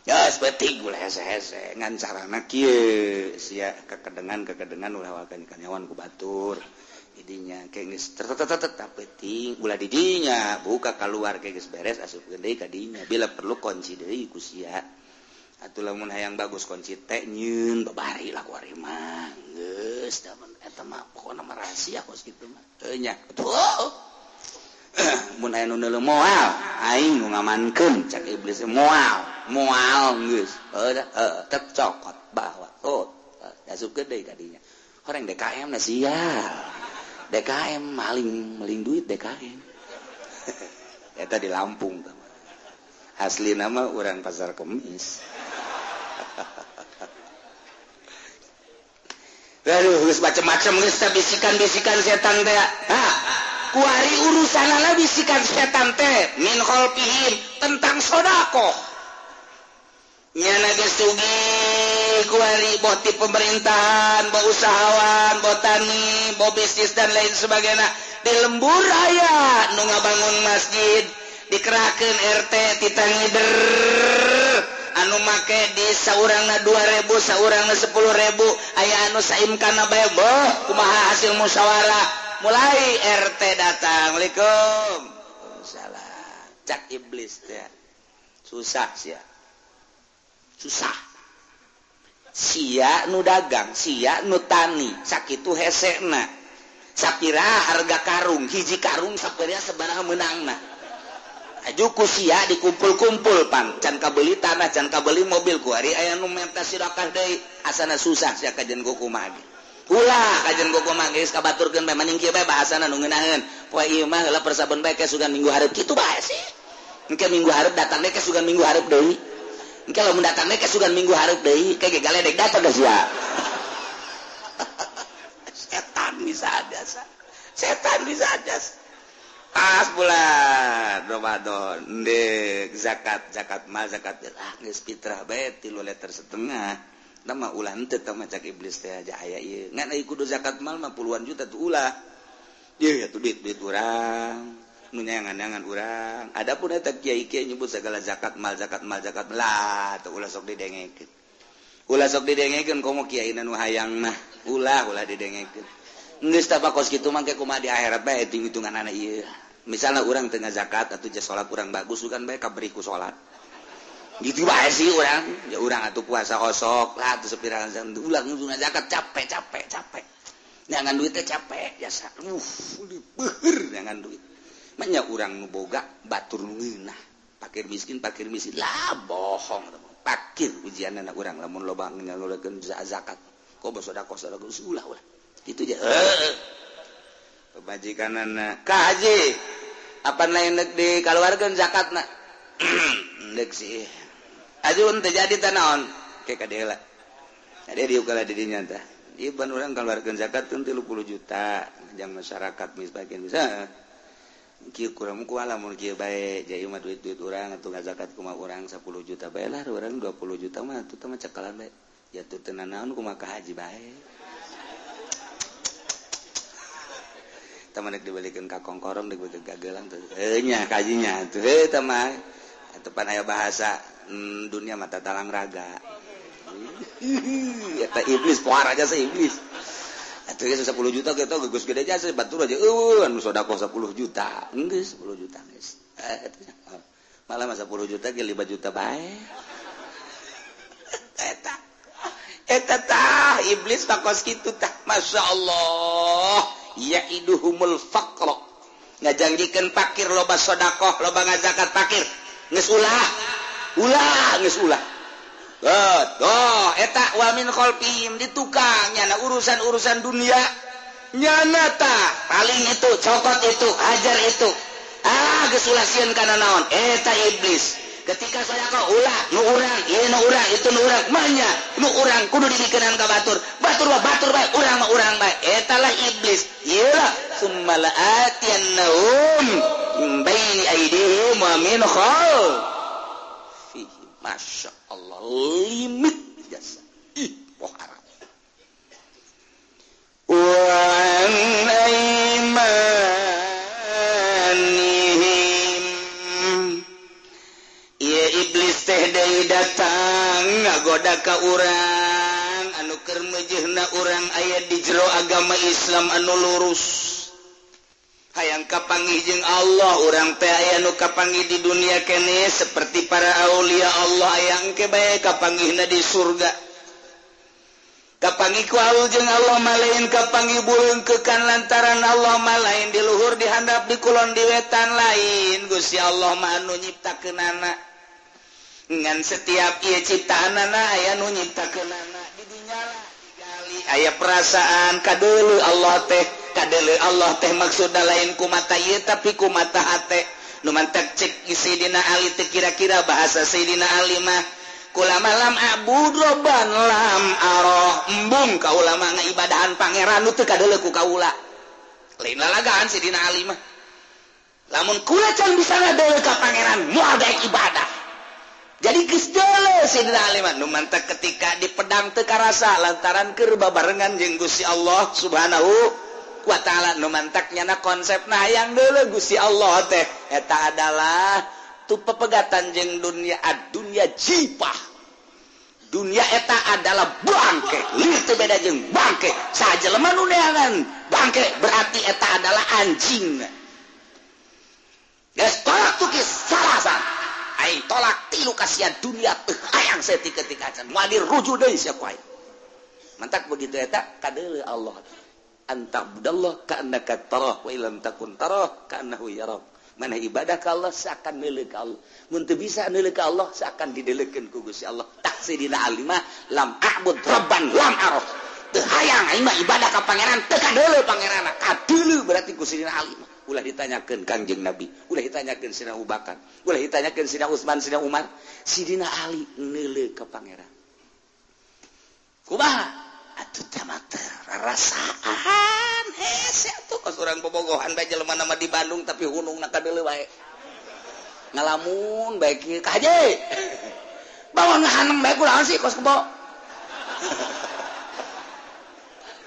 dengan carana kekedengan kekedengan ulahwakan kanyawan kubatur idinya kengis tertetapting gula didinya buka keluar kengis beres asup gede kadinya bila perlu kunci dari kusia atau lamun hayang bagus kunci teh nyun babari lah kuari mangus damen eta mah pokona mah rahasia kos kitu mah. Heuh nya oh. mun hayang nu moal aing nu ngamankeun cak iblis moal. mual geus heuh cokot bahwa oh dasupkeun deui kadinya orang DKM na sial DKM maling maling duit DKM eta di Lampung asli nama orang pasar kemis Aduh, geus macam-macam geus bisikan-bisikan setan teh. Ha. Kuari urusan bisikan setan teh min kholpihim tentang sodako. boti pemerintahan mau usahawan botani bo bisnis dan lain sebagainya. Di lembur aya nu ngabangun masjid dikerahkan RT Titan anu make di saurangna 2000 saurangna 10.000 aya anu saimkana bebo kumaha hasil musyawarah. Mulai RT datang Assalamualaikum salah cak iblis ya susah sih ya susah. Sia nu dagang sia nutani sakit hesena. Shakira harga karung hiji karung Shakira sebarang menang Aju ku sia dikumpul-kumpul pan. Can kabeli tanah can kabeli mobil ku hari aya nu menta sirakah deui asana susah sia kajen goku magi ulah kajen goku mage geus kabaturkeun bae maning kieu bae bahasana nu ngeunaheun. Poe ieu mah heula persabeun bae sugan minggu hareup. Kitu bae sih. Mungkin minggu hareup datang deui ke sugan minggu hareup deui. kalau mendatang mereka sudah minggu harap deh kayak galedek datang dah setan bisa ada setan bisa ada pas bulan Ramadan dek zakat zakat mal zakat ah geus fitrah bae 3 liter setengah. Nama ulah teu tah macak iblis teh aja aya ieu. Ngan euy kudu zakat mal mah puluhan juta tuh ulah. Ieu ya tuh duit duit urang. menyangan-angan orang Adapun Kyai nyebut segala zakat mal zakat mal zakat lah ulah sok didengeken ulah sok didengeken komo Kyai hayang mah. Ulah ulah didengeken geus tabakos kitu mah kumaha di akhirat bae hitung-hitungan anak ieu. Misalnya orang tengah zakat atau jas salat kurang bagus bukan baik kaberi ku salat gitu bae sih orang ya orang atuh puasa kosok lah atuh sepirangan zakat ulah ngutuna zakat capek capek capek. Jangan duitnya capek jasa uh, beher nyangan duit. menya urang nuboga batur nunginah pakir miskin pakir miskin. Lah bohong. Pakir ujian anak urang. Lamun lobang ngalulakeun zakat. Kok bosoda kosoda ulah ulah. Gitu aja heuh. Ka kaji apa lain nek di kaluarkeun zakatna? Nek sih. Ajun teu jadi tanaon ke kadela. Ada di ukala didinya tah ieu ban urang kaluarkeun zakat kan 30 juta. Jang masyarakat misbagian bisa kurang mukualamun mah duit-duit orang atau zakat kuma orang 10 juta bayalah orang 20 juta mah itu teman cekalan baik ya tuh naon kuma ka haji baik teman dibalikin ke kongkorong dibalikin ke gelang tuh. Eh nya kajinya tuh. Eh teman pan aya bahasa hmm, dunia mata talang raga. Eta iblis, pohar aja seiblis. iblis. 10 juta kita gugus gede jasa batur aja. Uh, anu sodako 10 juta. Geus 10 juta geus eh, oh, malah masa 10 juta ge 5 juta bae. Eta eta tah iblis takos kitu tah. Masyaallah yaiduhumul faqra. Ngajanjikeun pakir loba sodakoh loba ngazakat pakir. Geus ulah. Ulah geus ulah. oh etak wamin di ditukangnya nah urusan-urusan dunia. Nyanata paling itu cokot itu ajar itu. Ah kesulasian karena naon? Eta iblis. Ketika saya kau ulah nu urang ieu nu urang itu nu urang. Manya nu urang kudu dibikenan ka batur. Batur wa batur bae urang mah urang bae. Eta lah iblis. Ieu lah atiyannahum min baini aidihim wa min khalfihim. Masyaallah Allah limit jasa ih poh Arab وعن أيمانهم iblis teh deui datang ngagoda ka urang. Anu keur meujeuhna urang aya di jero agama Islam anu lurus. hayang kapangi jeung Allah orang pe aya nu kapangi di dunia kene seperti para aulia Allah yang kebae kapanggihna di surga. Kapangi ku Allah jeung Allah malain kapangi bulengkekan lantaran Allah malain di luhur dihandap di kulon di wetan lain. Gusti Allah mah anu nyiptakeunana dengan setiap ieu ciptaanana aya nu nyiptakeunana di dunya aya perasaan kadulu Allah teh. kadele Allah teh maksud lain ku mata ieu tapi ku mata hate nu mantek cek Sayyidina Ali teh kira-kira bahasa Sayyidina Ali mah kulama lam abud lam aroh embung kaulama ngaibadahan pangeran nu teu kadele ku kaula lain lalagaan Sayidina Ali mah. Lamun kula can bisa ngadele ka pangeran moal daek ibadah. Jadi geus deuleu Sayidina Ali mah. Nu mantek ketika di pedang teu karasa lantaran keur babarengan jeung Gusti Allah Subhanahu wa ta'ala nu mantaknya na konsep. Nah yang dulu Gusti Allah teh eta adalah tu pepegatan jeng dunia ad dunia jipah. Dunia eta adalah bangke. Itu beda jeng bangke. Saja lemah nuneangan bangke. Berarti eta adalah anjing. Guys, tolak tukis salasan. Aing tolak tilu kasihan dunia teh hayang seti ketika mau dirujuk deui siapa Mantak begitu eta kadele Allah antabdallah ka'annaka tarah wa illam takun tarah ka'annahu yarak. Mana ibadah ka Allah seakan milik Allah. Mun teu bisa milik Allah seakan didelekeun ku Gusti Allah. tak sidina alimah lam a'bud rabban lam araf. Teu hayang aing mah ibadah ka pangeran teu kadeuleu pangeranna. Kadeuleu berarti ku sidina alimah. Ulah ditanyakeun Kangjeng Nabi, ulah ditanyakeun Sina Abu Bakar, ulah ditanyakeun Sina Utsman, Sina Umar, Sidina Ali neuleuh ka pangeran. Kumaha? Atuh tema terasaan hese eh, tuh kos orang bobogohan baik jelema mana di Bandung tapi gunung nak dulu baik ngalamun baik kaje kaje bawa ngahaneng baik kurang sih kos kebo.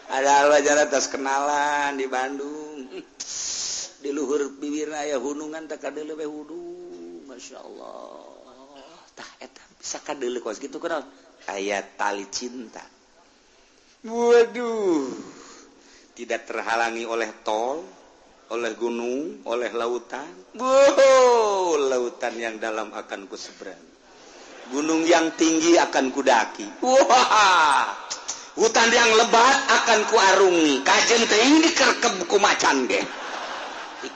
Ada apa jalan atas kenalan di Bandung. Di luhur bibir naya gunungan tak ada lebih wudhu masya Allah. Tak eta bisa kadele kos gitu kenal ayat tali cinta. Waduh tidak terhalangi oleh tol, oleh gunung, oleh lautan. Wow, lautan yang dalam akan kuseberang. Gunung yang tinggi akan kudaki. Wah, hutan yang lebat akan kuarungi. Kajen teh ini kerkep ku macan deh.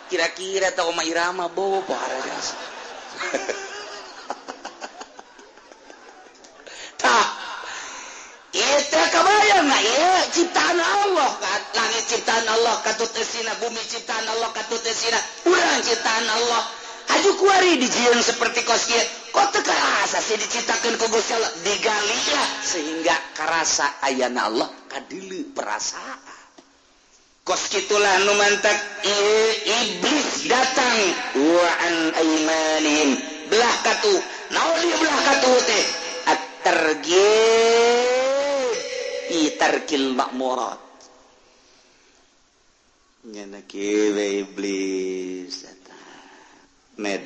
Kira-kira tau ma irama bobo parah. kebayang ciptaan Allah langit ciptaan Allah katutesina bumi ciptaan Allah katutesina kurang ciptaan Allah. Haju kuari dijiun seperti kos kia kok teu karasa sih diciptakeun ku Gusti Allah? Digalia sehingga karasa ayana Allah kadilu perasaan. Kos kitulah nu mantak iblis datang wa an aimanihim belah katu naon dia belah katu teh? At-targhib itarkil makmurat nyana kiwe iblis. Med.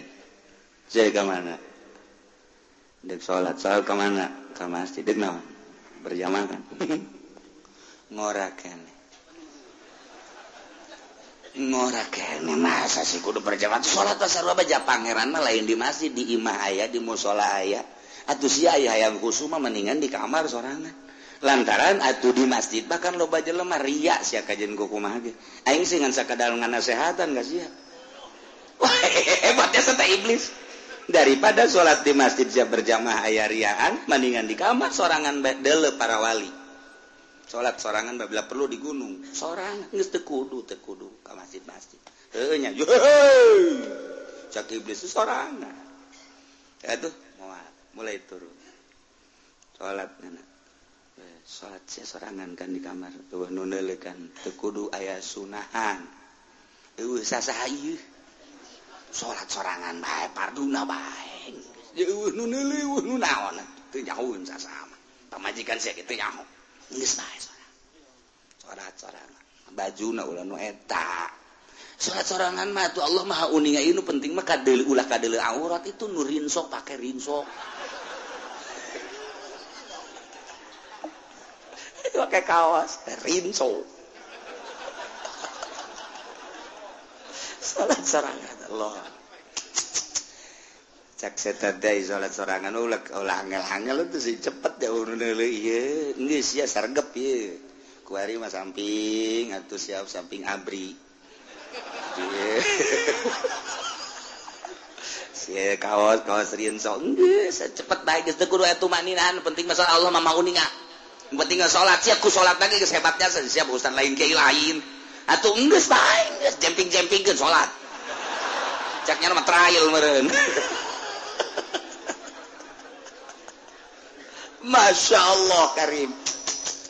Saya ke mana dek sholat sholat ke mana ke masjid dek naon berjamaah kan? Ngorakan ngorakan masa sih kudu berjamaah? Sholat pasar aja pangeran mah lain di masjid di imah ayah di musola ayah. Atau si ayah yang kusuma mendingan di kamar sorangan lantaran atuh di masjid bahkan loba jelema riya sia kajen kumaha ge. Aing sih ngan sakadal nganasehatan gak sia. Hebatnya seta iblis. Daripada sholat di masjid sia berjamaah aya riaan mendingan di kamar sorangan dele para wali. Sholat sorangan bila perlu di gunung. Sorangan geus teu kudu teu kudu ka masjid-masjid. Heuh cak iblis sorangan. Atuh mulai turun. Sholat nana salat serangan kan di kamar. Nunkan tekudu ayah sunahan. Salat sorangan baik parduna baik naon sama pemajikan saya gitu nyaho geus bae sorat sorangan. Bajuna ulah nu eta. Salat sorangan mah tuh Allah maha uninga. Ieu penting mah kadeul ulah kadele aurat. Itu nu rinso pake rinso. Pakai kaos rinso salat sorangan Allah. Cek setan teh salat sorangan ulah ulah angel-angel itu sih cepet ya urun deuleu ieu geus ya sargep ieu kuari mah samping atuh siap samping abri. Sia kaos kaos rinso geus cepet bae geus teu kudu atuh maninahan penting masalah Allah mah mauninga tinggal salat siapku salat lagi kesebatnya siap Ustaz lain ke lain. Atau enggak lain jemping jemping kan salat caknya nama trial meren Masya Allah Karim.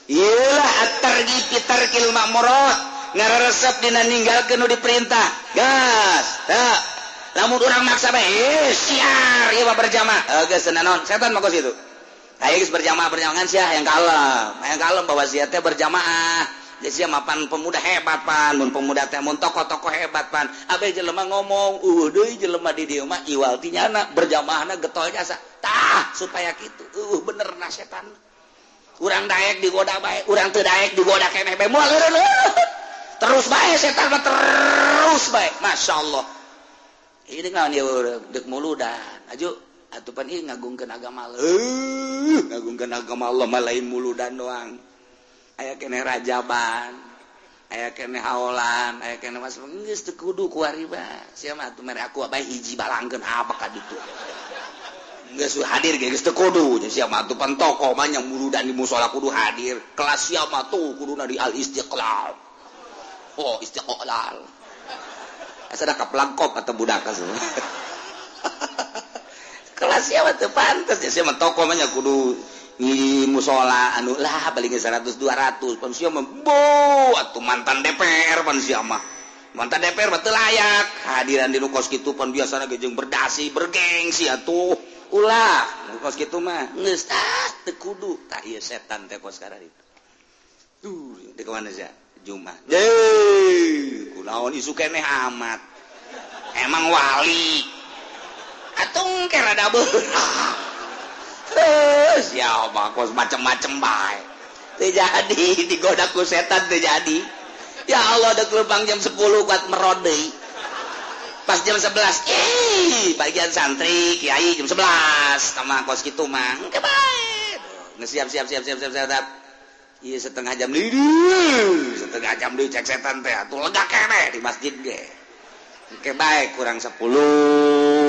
Yelah atargi kita kilma murad ngararesep dina ninggalkeun nu diperintah. Gas tak lamun urang maksa bae eh, siar ieu berjamaah. Geus naon setan mah situ ayo berjamaah berjamaah sia yang kalem. Yang kalem bahwa sia teh berjamaah. Jadi mapan pemuda hebat pan. Mun pemuda teh mun tokoh-tokoh hebat pan. Abe jelema ngomong uh deui jelema di dieu mah iwal tinyana berjamaahna getol jasa tah supaya kitu. Uh bener na setan. Urang daek digoda bae urang teu daek digoda keneh bae. Moal terus bae setan mah terus bae. Masyaallah ini ngawan ieu dek muludan. Aju atupan ih ngagungkeun agama leuh ngagungkeun agama Allah mah lain muludan doang. Aya kene rajaban aya kene haolan aya kene mas geus teu kudu ku riba sia mah atuh mere aku bae hiji balangkeun apa ka ditu. Geus hadir ge geus teu kudu. Sia mah atupan toko mah nya muludan di musola kudu hadir. Kelas sia mah tuh kuduna di al istiqlal. Oh istiqlal. Asa da kaplangkop atau budak semua kelas siapa tuh? Pantas ya saya toko banyak kudu di musola anu lah paling 100 200 pan siapa bo atau mantan DPR pan siapa mantan DPR betul layak. Hadiran di kos gitu pan biasanya gejeng berdasi bergengsi atuh. Ulah kos gitu mah nges ah tekudu tak iya setan teh kos sekarang itu. Tuh di kemana sih Jumat Yeay, kulawan isu keneh amat. Emang wali. Atung kira ada terus ya macem-macem baik terjadi digodaku setan terjadi ya Allah ada gelombang jam 10 kuat merode pas jam 11 eh bagian santri kiai jam 11 sama kos gitu mah oke baik siap siap siap siap siap siap iya setengah jam lidi setengah jam lidi cek setan teh. Tuh lega kene di masjid ge. Oke baik kurang 10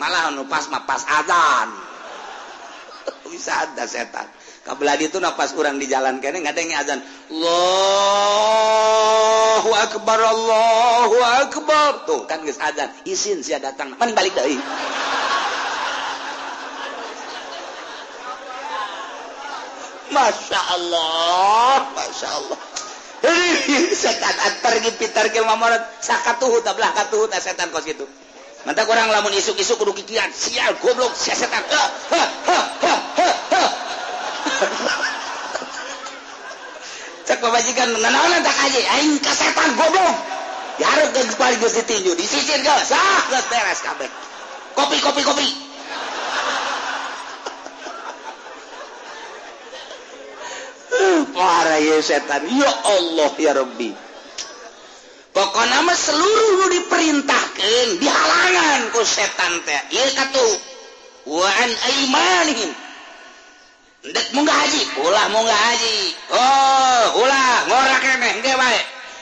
malah nu pas mah pas azan. Bisa ada setan. Kabeladi itu nafas kurang di jalan kene nggak ada yang azan. Allahu akbar Allahu akbar. Tuh kan geus azan. Isin sia datang. Mana balik deui. Masya Allah Masya Allah setan pergi pitar ke mamorot. Sakatuhu tablah katuhu setan kos gitu mantap orang lamun isuk-isuk kudu kikian. Sial goblok sia setan cek babajikan nanaon tak aja aing ka setan goblok. Diharap geus kepala geus ditinju. Disisir geus sah geus beres kabeh. Kopi kopi kopi. Parah ya setan. Ya Allah ya Rabbi. pokok nama seluruh diperintahkan di halangan ku setan teh. Ieu katuh wa an aimanihim dek mau nggak haji ulah mau nggak haji. Oh ulah ngorak keneh engke bae.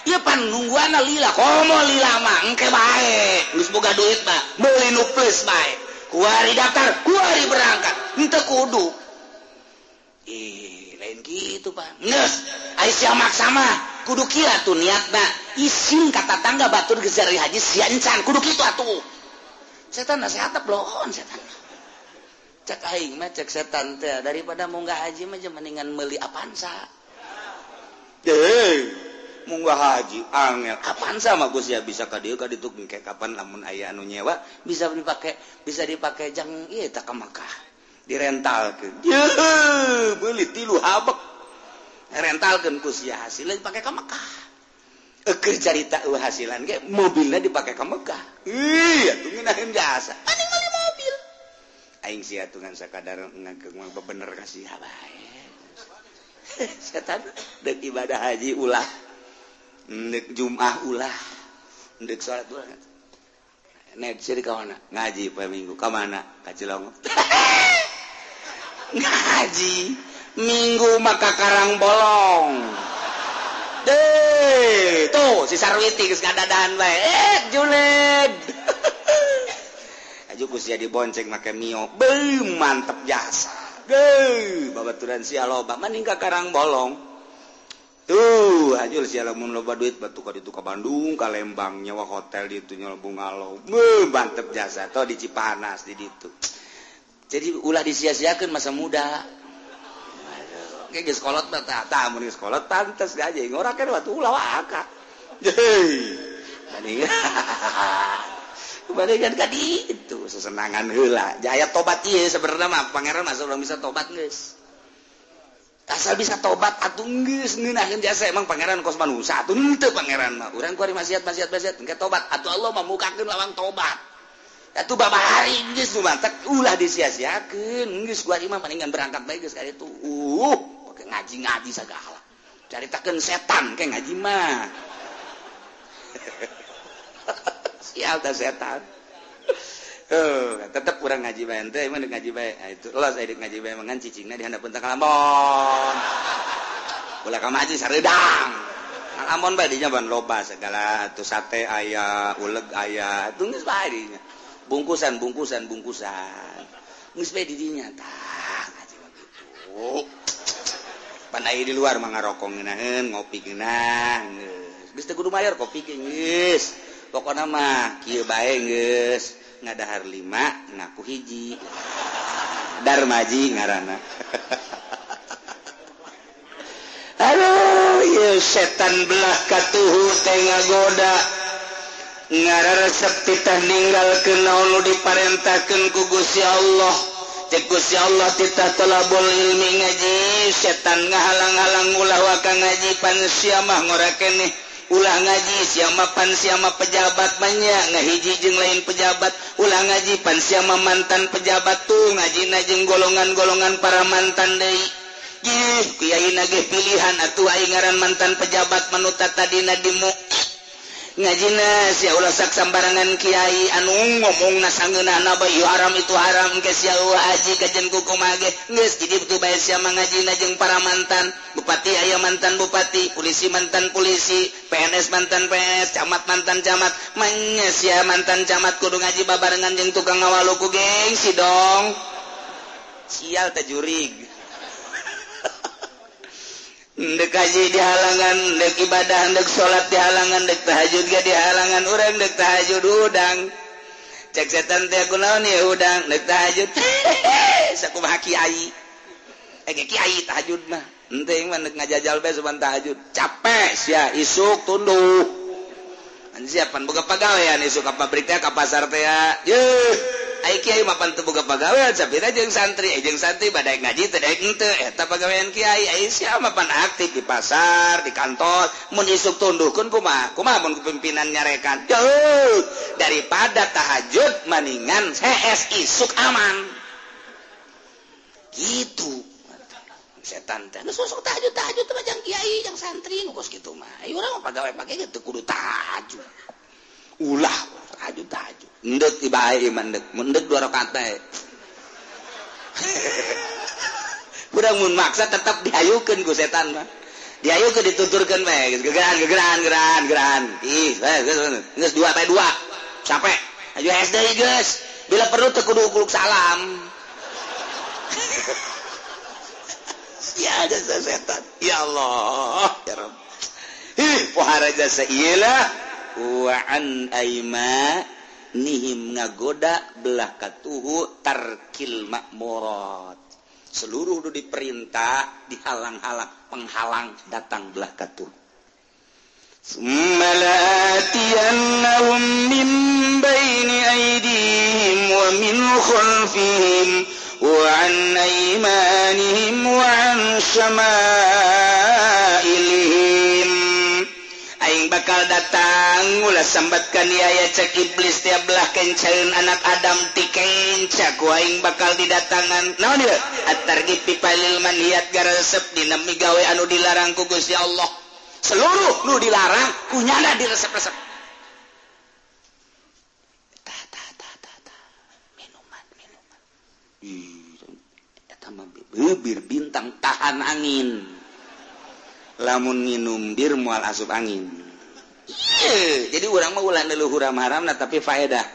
Ieu pan nungguanna lila komo lila mah engke bae. Geus boga duit mah meuli nu plus bae. Kuari daftar kuari berangkat henteu kudu. Ih. lain gitu Aisyah sama. Kudu kira tuh niat isin kata tangga Batur Gezari Haji Siancan kudu gitu atuh. Setan sehat bloon setan. Cek aing mah cek setan teh. Daripada munggah haji mah mendingan meuli apansa Deh munggah haji angel. Kapan mah Gus ya bisa ka dieu ka ditu kapan lamun aya anu nyewa bisa dipakai bisa dipakai jang ieu tak ka Makkah. direntalkan beli tilu habek. Rentalkan kusia hasil dipakai ke Mekah. Eker cerita hasilan ge mobilnya dipakai ke Mekah. Iya tuh nginahin jasa paling mali mobil. Aing sih atungan sakadar ngageng bebener kasih bae. Setan dek ibadah haji ulah dek jumah ulah dek salat ulah. Net sih kawana ngaji per minggu. Kamana kacilongo ngaji minggu maka Karang bolong. De tuh si Sarwiti geus ngadadahan bae eh julid aju geus jadi bonceng make mio. Beuh mantep jasa. Geuh babaturan si loba. Maning ka Karang bolong. Tuh hajul si mun loba duit. Batu ka ditu ka Bandung ka Lembang nyawa hotel ditu nyawa bungalow. Beuh mantep jasa. Tuh di Cipanas di ditu. Jadi ulah disia-siakeun masa muda. Kayak sekolot bata tamu di pantas gak aja. Orang kan waktu ulah waka kembalikan tadi itu sesenangan hula jaya tobat iya sebenarnya mah pangeran masa belum bisa tobat guys asal bisa tobat atuh geus ngeunaheun jasa. Emang pangeran kos manusia atuh henteu pangeran mah. Urang kuari maksiat maksiat maksiat engke tobat. Atuh Allah memukakeun lawang tobat Itu bapak hari geus lumantek ulah disia-siakeun. Geus gua imah palingan berangkat bae geus kali itu. Uh, pake ngaji-ngaji segala. Caritakeun setan ke ngaji mah. Sial dah setan. Oh, tetap kurang ngaji bae ente, emang ngaji bae. Nah, itu los edit ngaji bae mangan cicingna di handap teh kalambon. Ulah ka maji sareudang. Kalambon bae di jaban loba segala tuh sate aya uleg ayah, tunggu bae bungkusan bungkusan bungkusan. Misbe didinya tah begitu panai di luar mangarokong ngeunaheun ngopi geunah geus teu kudu mayor kopi geus pokona mah kieu bae geus ngadahar lima ngaku hiji. Darmaji ngarana. Halo, setan belah katuhu tengah goda ngaresepita meninggal ninggalkeun naulu diparentakan ku Gusti Allah. Cegus ya Allah kita talabul ilmi ngaji setan ngahalang-halang ulah waka ngaji pansiamah ngora nih. Ulah ngaji siama pansiama pejabat banyak ngahiji jeung lain pejabat. Ulah ngaji pan pansiama mantan pejabat tuh ngaji najeng golongan-golongan para mantan Dei Kiai nagih pilihan atuh ngaran mantan pejabat menuta tadi nadimu ngajina si ulasak sambarangan Kyai anu ngomong nasangenana Bayu haram itu haram ke Haji kajen kuku mage jadi betul bay ngajina jeung para mantan Bupati ayam mantan Bupati polisi mantan polisi PNS mantan PS camat mantan camat menyesia mantan camat kudu ngaji babarengan jeung tukang ngawaluku gengsi dong. Sial tajurig dekaji di halangan dek ibadah dek salat di halangan dek tahajud ga di halangan orang dek tahajud udang. Cek setan teh kunaon ya udang dek tahajud. Sakumaha kiai. Eh kiai tahajud mah. Ente mah dek ngajajal bae sabana tahajud. Capek ya isuk tunduk. siapan buka pegawaian ka pabrik pabriknya ke pasar teh ya. Ai kiai mapan teu boga pegawaian sapira jeung santri eh jeung santri badai ngaji teu daek henteu eh, eta pegawaian kiai ai sia mapan aktif di pasar di kantor mun isuk tunduhkeun kumaha kumaha mun kepimpinan nyarekan. Jauh daripada tahajud maningan CS isuk aman. Gitu. setan teh. Sosok tahajud tahajud teh jang kiai jang santri nu geus kitu mah. Ayo urang pagawe pake teu kudu tahajud. Ulah tahajud tahajud. Endek di bae mendek dua rakaat bae urang mun maksa tetap dihayukeun ku setan mah. Dihayukeun dituturkeun bae gegeran gegeran gegeran gegeran. Ih eh, bae geus dua bae dua. Capek aju SD geus. Bila perlu teu kudu kuluk salam. ya ada setan. Ya Allah ya Rabb. Ih pohara jasa iyalah wa an aima nihim ngagoda belah katuhu tarkil makmurat seluruh itu diperintah dihalang-halang penghalang datang belah katuh. ثم min baini aidihim wa min khalfihim وعن أيمانهم وعن شمائلهم. Aing bakal datang ulah sambatkan aya cek iblis tiap belah kencain anak Adam ti kencak. Aing bakal didatangan. Naon dia? Atargi pipalil manhiat garesep dina gawe anu dilarang ku Gusti Allah. Seluruh nu dilarang kunyana diresep-resep. bibir eh, bintang tahan angin. Lamun minum bir mual asup angin. Iye, jadi orang mau ulan dulu huram haram nah tapi faedah.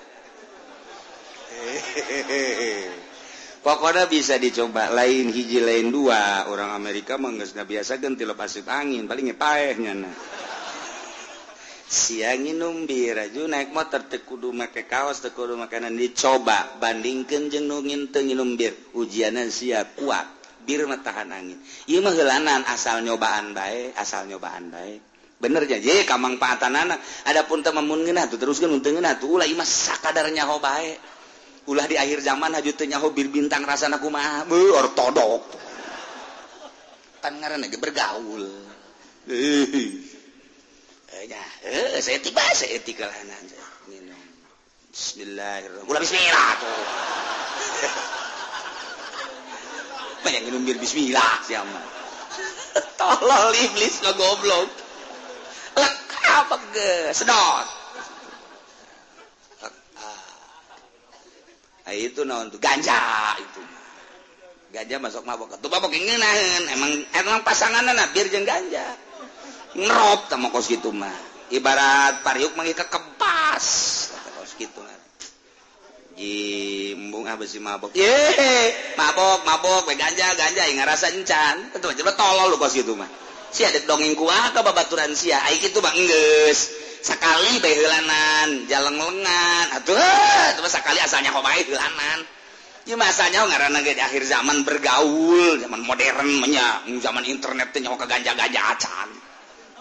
Pokoknya bisa dicoba. Lain hiji lain dua. Orang Amerika mah nggak biasa ganti lepas asup angin. Palingnya paehnya nah. siang numbira naik motor tekudu make kaos tekudu makanan dicoba bandingkan jeng nungin tenginumbir ujianan siap kuat. Bir matahan angin. Ieu mah heulanan asal nyobaan baik asal nyobaan baik bener ja ye kamang paatan anak adapun teu mamun tuh teruskeun unteu tuh ulah ieu mah sakadar nyaho bae. Ulah di akhir zaman haju teu nyaho bir bintang rasana kumaha. Beuh ortodok. Kan ngaranna bergaul. Ya eh saya tiba saya lah minum. Bismillahirrahmanirrahim. Ulah Bismillah tuh yang minum bir Bismillah siapa tolol iblis lo goblok. Apa sedot. Ah, itu non tuh ganja itu. Ganja masuk mabok. Itu mabok ngenahan emang emang pasangan anak bir jeng ganja ngerop sama kos gitu mah. Ibarat pariuk mangi kekepas kos gitu lah jimbung apa sih mabok. Ye mabok mabok we ganja ganja yang ngerasa encan. Betul betul tolol lu kos gitu mah. Si ada dongeng kuah ke babaturan sia aik itu bang enggeus. Sekali behelanan jalan lengan. Aduh cuma sekali asalnya kok baik behelanan ya masanya ngarana di akhir zaman bergaul zaman modern menya zaman internetnya kok ganja ganja acan.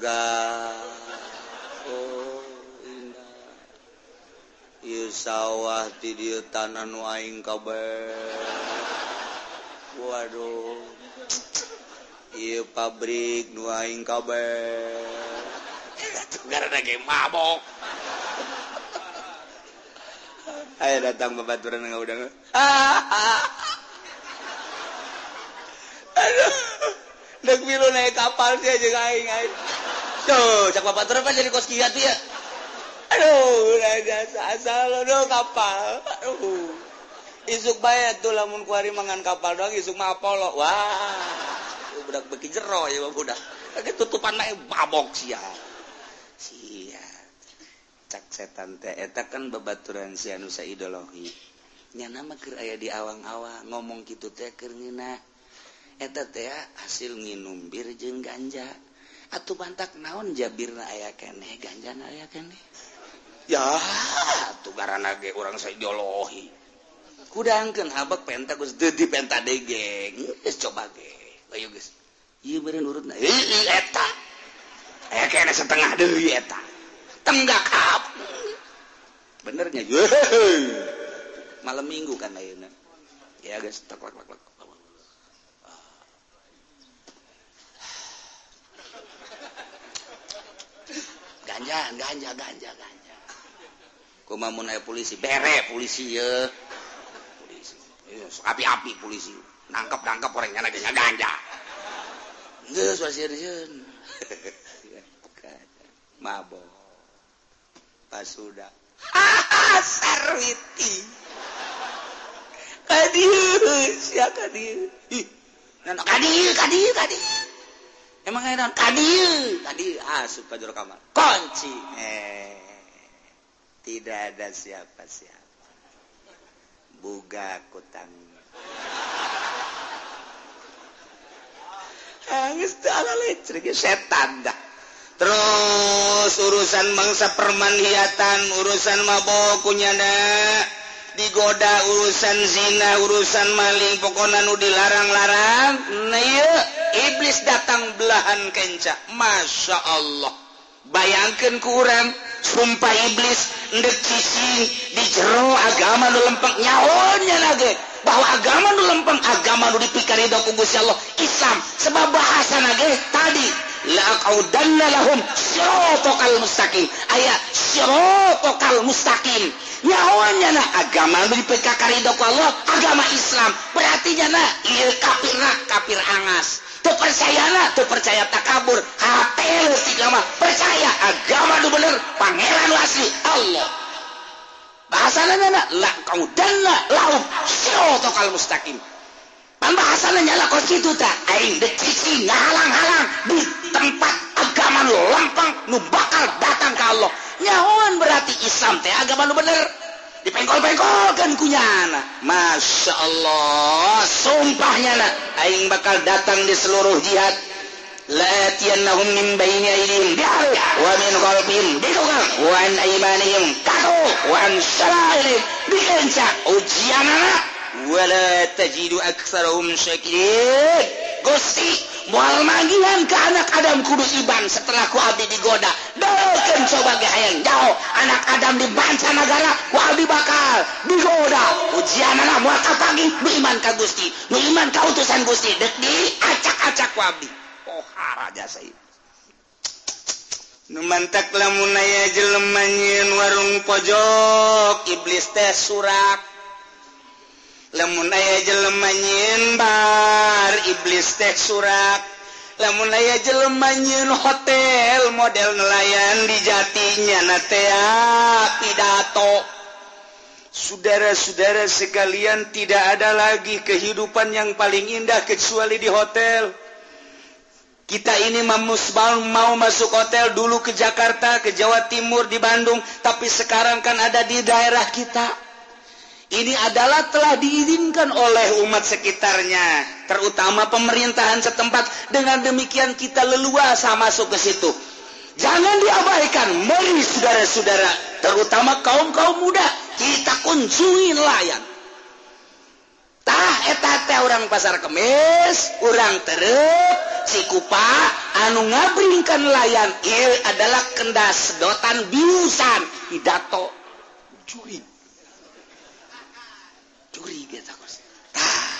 surga. Oh, sawah ti tanan waing kabar. Waduh. I pabrik nuaing kabar. Mabok. Ayo datang babaturan nggak udah Aduh, dek milu naik kapal dia aja aing aing. Tuh, cak bapak terus jadi kos kiat ya. Aduh, raga asal lo kapal. Aduh. Isuk bae tuh lamun kuari mangan kapal doang isuk mah apolo Wah. Budak beki jero ya budak. kaget tutupan naik babok sia. Sia. Cak setan teh eta kan babaturan si anu ideologi Nyana mah keur aya di awang-awang ngomong kitu teh keur ngina. Eta teh hasil nginum bir jeung ganja. atau bantak naon Jabir aya kene ganjan aya kene ya. Ah, Tuh karena ge orang saya kudangkeun kudangkan habak penta gus dedi penta degeng geus coba ge. Ayo geus. Ieu beureun urutna heuh eta. Aya kene setengah deui eta. Tenggak kap benernya malam minggu kan ayeuna. Ya guys tak lak lak lak. ganja ganja ganja ganja. Kuma mun aya polisi bere polisi ya polisi. Api api polisi. Nangkep nangkep orang yang nanya ganja. Nggak suasirun mabok. Pas sudah sarwiti. Kadieu ya kadius kadieu kadieu kadieu. emang heran tadi tadi asup ah, ke kamar. Kunci. Eh tidak ada siapa-siapa. Buka kutang. Angis ala listrik ya, setan dah. Terus urusan mangsa perman hiatan, urusan mabok kunyana, digoda urusan zina, urusan maling, pokoknya nu dilarang-larang. Nah, yuk. iblis datang belahan kenca. Masya Allah. Bayangkan kurang sumpah iblis ndekisi di jero agama nu lempeng. Nyahonya lagi bahwa agama nu lempeng agama nu dipikari ku Gusti Allah. Islam sebab bahasa nage tadi. La'aqaudanna lahum siratal mustaqim. Aya siratal mustaqim. Nyawanya na agama nu dipikari ku Allah agama Islam. Berarti jana ieu kafir kafir angas. kepercayaan tuh percaya tak kabur mah percaya agama lu bener Pangeran asli. Allah. Bahasa kau dan kalau mustaqim. Bahasanya ngalang halang di tempat agama lu lampang nu bakal datang ke Allah. Nyawan berarti Islam teh agama lu bener. dipengkol-pengkolkan kunyana Masya Allah sumpahnya na aing bakal datang di seluruh jihad لآتينهم من بين أيديهم ومن خلفهم وعن أيمانهم وعن شمائلهم بكنسا ujianana wala tajidu aktsarahum syakirin Gusti mual magian ke anak Adam kudu Iban setelah ku abdi digoda. Doken coba hayang. Jauh anak Adam di banca negara ku abdi bakal digoda. Ujian anak mual kapagi? Nu iman ka Gusti nu iman ka utusan Gusti. Dek di acak-acak ku abdi pohara oh, jasa itu mantak lamunaya jelemanyin warung pojok iblis teh surak. Lemunaya jelemanyin bar iblis teh surak. Lemunaya jelemanyin hotel model nelayan di jatinya natea pidato. Saudara-saudara sekalian tidak ada lagi kehidupan yang paling indah kecuali di hotel. Kita ini memusbal mau masuk hotel dulu ke Jakarta, ke Jawa Timur, di Bandung, tapi sekarang kan ada di daerah kita. Ini adalah telah diizinkan oleh umat sekitarnya terutama pemerintahan setempat. Dengan demikian kita leluasa masuk ke situ. Jangan diabaikan meri saudara-saudara terutama kaum-kaum muda kita kunjungi nelayan. Tah eta orang pasar kemis orang terus si kupa anu ngabringkan nelayan ini adalah kendas sedotan biusan hidato jurid Ah.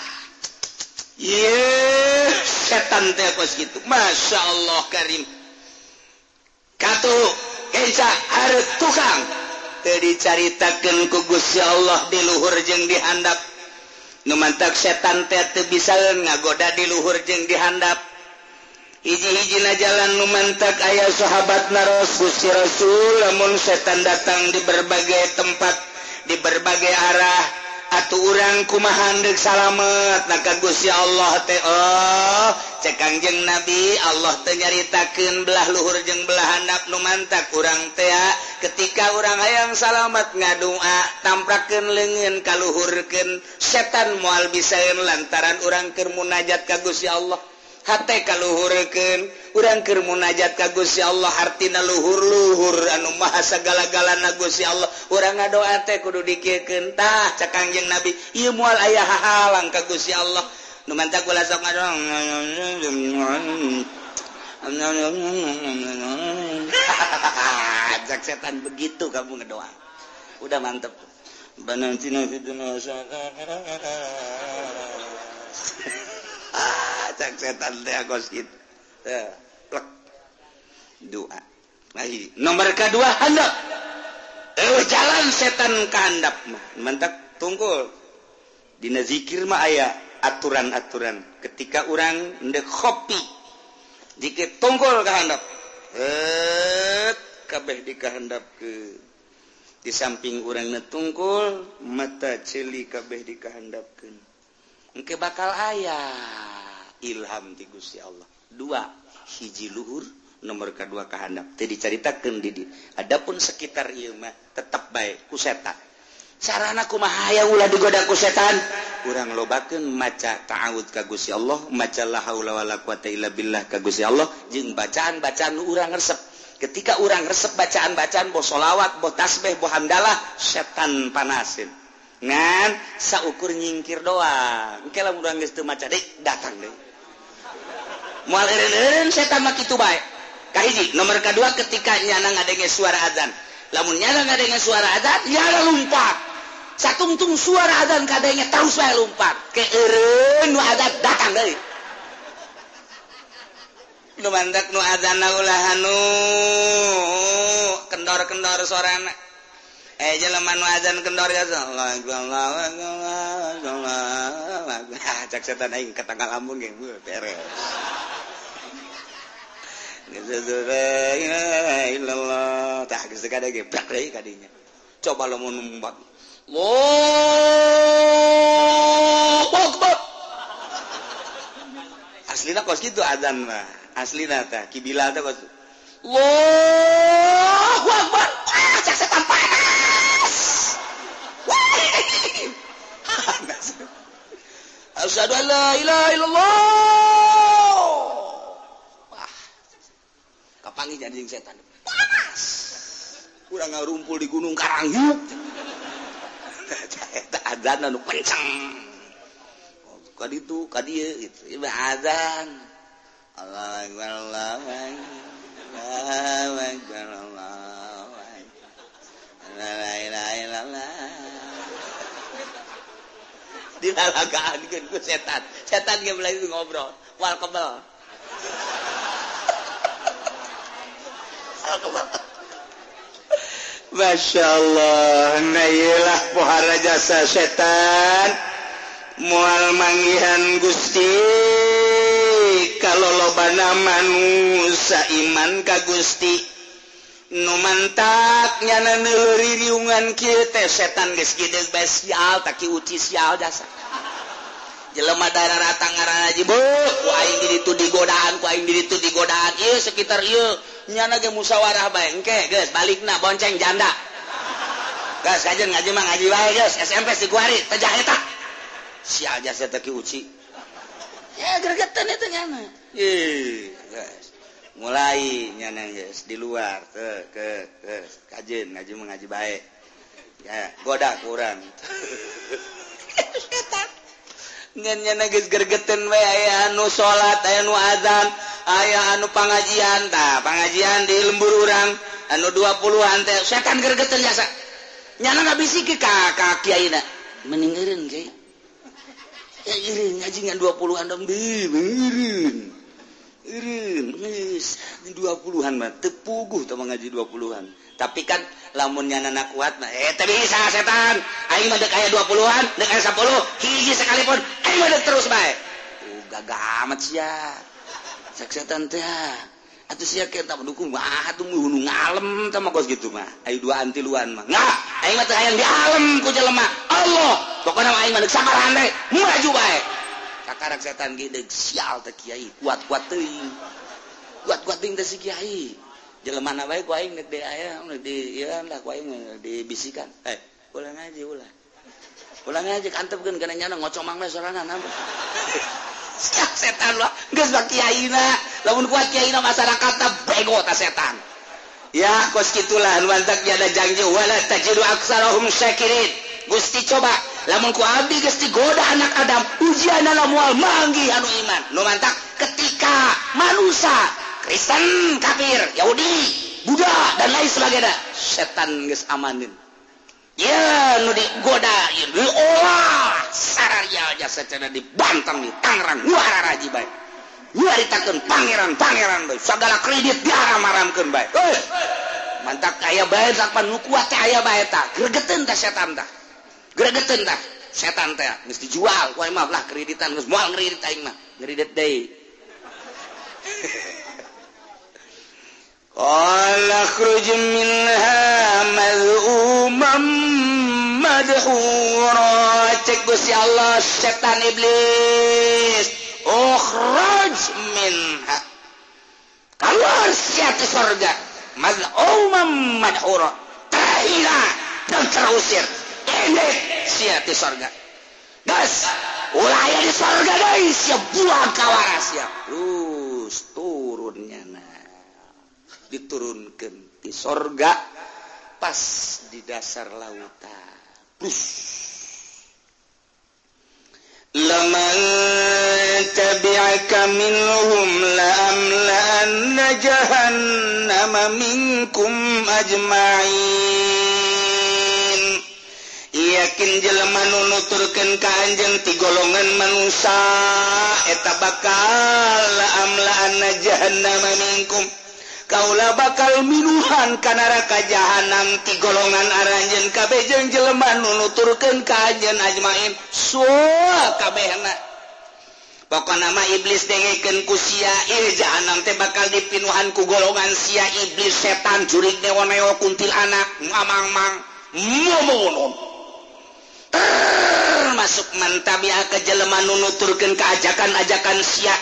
setan gitu. Masya Allah Karim Harus tukang. Dicaritakan kugusya Allah diluhur jeng dihandap. Numantak setan tete bisa ngagoda diluhur jeng dihandap. Hiji-hijina jalan numantak ayah sahabat naros Gusti Rasul namun setan datang di berbagai tempat di berbagai arah Atuh urang kumahandek salamet. Maka Gusya Allah teh oh, cekangjeng nabi Allah tenyaritakan belah luhur jeng belahan nafnu mantak kurang tea ketika orang ayam salamet ngadua tampakken lengen kalluhurken setan mual bisain lantaran orang kermunajat ka ya Allah. kaluhurken urangker munajat kagusi Allah hartina luhur-luhur anu maha segala-gala nagusi Allah. Orang ngadoa teh kudu dikirkentah cakangjeng nabi. Ieu moal aya hahalang kagusi Allah. Nu mantak kula sok ngadong. Setan begitu kamu ngedoa. Udah mantep. Banantina nomor kedua handap jalan setan kehandap mantap tunggul Dina zikir mah aya aturan-aturan. Ketika orang ndek kopi dikit tunggul kehandap eh kabeh dikehendap ke. Di samping orang netungkul mata celi kabeh dikahandapkeun Engke bakal ayah ilham di Gusti Allah. Dua, hiji luhur, nomor kedua kehandap. jadi diceritakan didi. Adapun sekitar ieu mah tetap baik ku setan. Sarana kumaha hayang ulah digoda ku setan. Urang lobakeun maca ta'awud ka Gusti Allah, maca la haula wala quwata illa billah ka Gusti Allah jeung bacaan-bacaan urang resep. Ketika urang resep bacaan-bacaan boh solawat, boh tasbih, boh hamdalah, setan panasin. ngan saukur nyingkir doang. Ke lah mudah geus maca. Deui datang deui moal eureun-eureun setan mah kitu bae. Kahiji nomor kedua ketika nyana ngadenge suara azan. Lamun nyana ngadenge suara azan nyana lumpat. Satungtung suara azan kadenge terus wae lompat ke eureun nu azan datang deui nu mandak nu azan ulah anu. Kendor-kendor sorana Eh jeleman azan kendor ya Allah Allah Allah. Cak setan aing ketangkal lambung ge beres. illallah. Tah geus kada ge brak deui kadinya. Coba lo mun numbat. Allahu Akbar. Aslina kos kitu azan mah. Aslina tah kibilal teh kos. Allahu Akbar. Asyhadu an la ilaha illallah. Wah. Kapangi jadi setan. Panas. Urang ngarumpul di Gunung Karangyuk. Eta adzan anu kencang. Kaditu oh, kadi itu Ieu adzan. Allah akbar Allah akbar. Allahu akbar Allah akbar. La ilaha illallah. dilalagaan kan ku setan. Setan ge mulai ngobrol. Wal kebel. Masya Allah. Nailah pohara jasa setan. Mual mangihan gusti. Kalau loba nama nusa iman ka gusti. numantaknya riungan kita setan guys spesial tak ucial jasa. Jelema darah ngaran ngaji bu diri itu digodaan ku diri itu digodaan. Iya sekitar iya nyana ge musawarah bae engke geus balikna bonceng janda. Gas aja ngaji mah ngaji bae geus SMP dikuari teh eta. Si aja saya teki uci. Ya gregetan itu nyana. Ih mulai nyana guys di luar ke ke ke kajen ngaji mengaji baik ya goda kurang. Nyana guys gergeten we aya anu salat aya anu azan aya anu pangajian tah pangajian di lembur urang anu 20-an teh setan gergeten jasa nyana ngabisi ke ka ka kiai na. Meninggerin kiai ngaji ngan 20-an dong bi mengirin 20an tepuguh mengaji 20-an tapi kan lamunnya anak kuat nah, eh, setan. Kayak 20-an dengan 10 hiji sekalipun terus baik uh, amat setan ah. atau si kita mendukung mah ah, tuh gunung alam sama kos gitu mah. Ayo dua anti luan mah. Nggak ayo mah yang di alam ku jelema. Allah pokoknya ayo mah sama randai murah juga karak setan gede sial teh kiai kuat kuat teuing kuat kuat teuing teh si kiai. Jelema na bae ku aing neuk deui aya di ieu lah ku aing eh, dibisikan. Eh ulang aja ulah ulang aja kantepkeun kana nyana ngocomang we sorangan sial setan lah geus bak kiaina lamun kuat kiaina masyarakat teh bego ta setan. Ya kos kitulah mantak ada janji wala tajidu aksarahum syakirin. Gusti coba. lamunku Abdi gestigoda anak Adam ujian dalam mual manggi anu iman. Nu mantak ketika manusia Kristen kafir Yahudi Buddha dan lain sebagainya setan geus amanin. Ya nu digoda ya diolah saraya aja secara di di Tangerang muara raji baik nyaritakan pangeran pangeran baik segala kredit diaram aramkan baik mantap ayah bae sakpan nu kuat ayah bayar tak gergeten tak setan tak Gregetentah setan teh geus dijual. Ku mah lah kreditan geus moal ngredit aing mah. Ngredit deui. Qala khruj minha madhuman madhura. Cek Gusti Allah setan iblis. Ukhruj minha. Keluar sia ke surga madhuman madhura. Terhina dan terusir. si sorga. Di sorga buah kawara siap. Terus turunnya nah diturunkan di sorga. Pas di dasar lautan. Plus. لمن تبعك منهم لأملأن جهنم منكم أجمعين yakin jelemah ka anjeun ti golongan manusia eta bakal amlaan minkum Kaula bakal minuhan kanaraka jahanam ti golongan aranjen nu jelemah ka anjeun ajmain. Sua kabehna. Pokona mah iblis dengekeun ku sia ieu jahanam teh bakal dipinuhan ku golongan sia iblis setan jurik dewa neo kuntil anak mamang mang momonon termasuk mantap ya ke Jeleman nuturkan keajakan-ajakan siap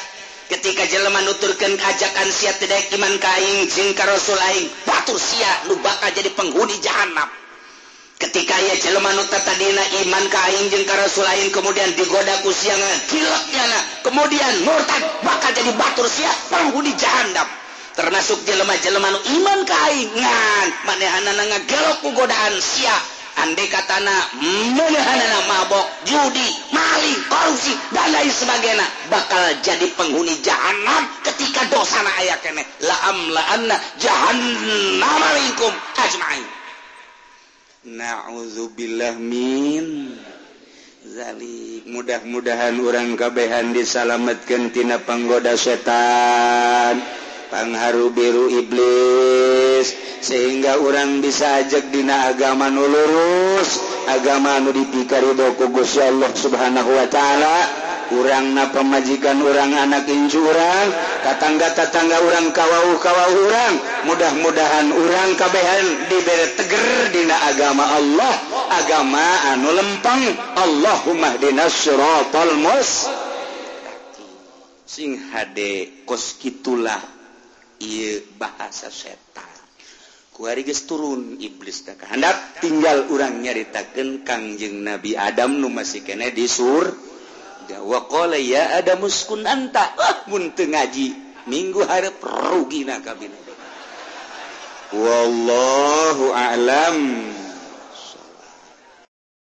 ketika Jeleman nuturkan ajakan siap tidak iman kaing jengka Rasul aing. Batur sia nu bakal jadi penghuni jahanam. Ketika ya Jeleman tadina iman kaing jengka Rasul aing kemudian digoda ku siangan kiloknya kemudian murtad bakal jadi batur sia penghuni jahanam. Termasuk jelema-jelema nu iman kaing ngan. Manehana ngagelok ku godaan sia. andai katana menahan mabok judi maling korupsi dan lain sebagainya bakal jadi penghuni jahanam ketika dosa na ayah kene. La anna jahannam alaikum ajma'in. Na'udzubillah min zalik. Mudah-mudahan orang kabehan disalamatkan tina panggoda setan. pangharu biru iblis sehingga orang bisa ajak dina agama nu lurus agama nu dipikari ku Gusti Allah subhanahu Wa ta'ala. Urang na pemajikan orang anak injurang tetangga-tetangga orang kawaukawa orang mudah-mudahan orang kabehan diberi teger dina agama Allah agama anu lempang Allahummahdinas mus sing hade koskilah Iye bahasa setan. Kuariges turun iblis tak kehendak. Tinggal orang nyaritakan kangjeng Nabi Adam nu masih kene di sur. Wa qala ya ada muskun anta. Ah mun teu ngaji minggu harap rugi kabin kabina wallahu a'lam.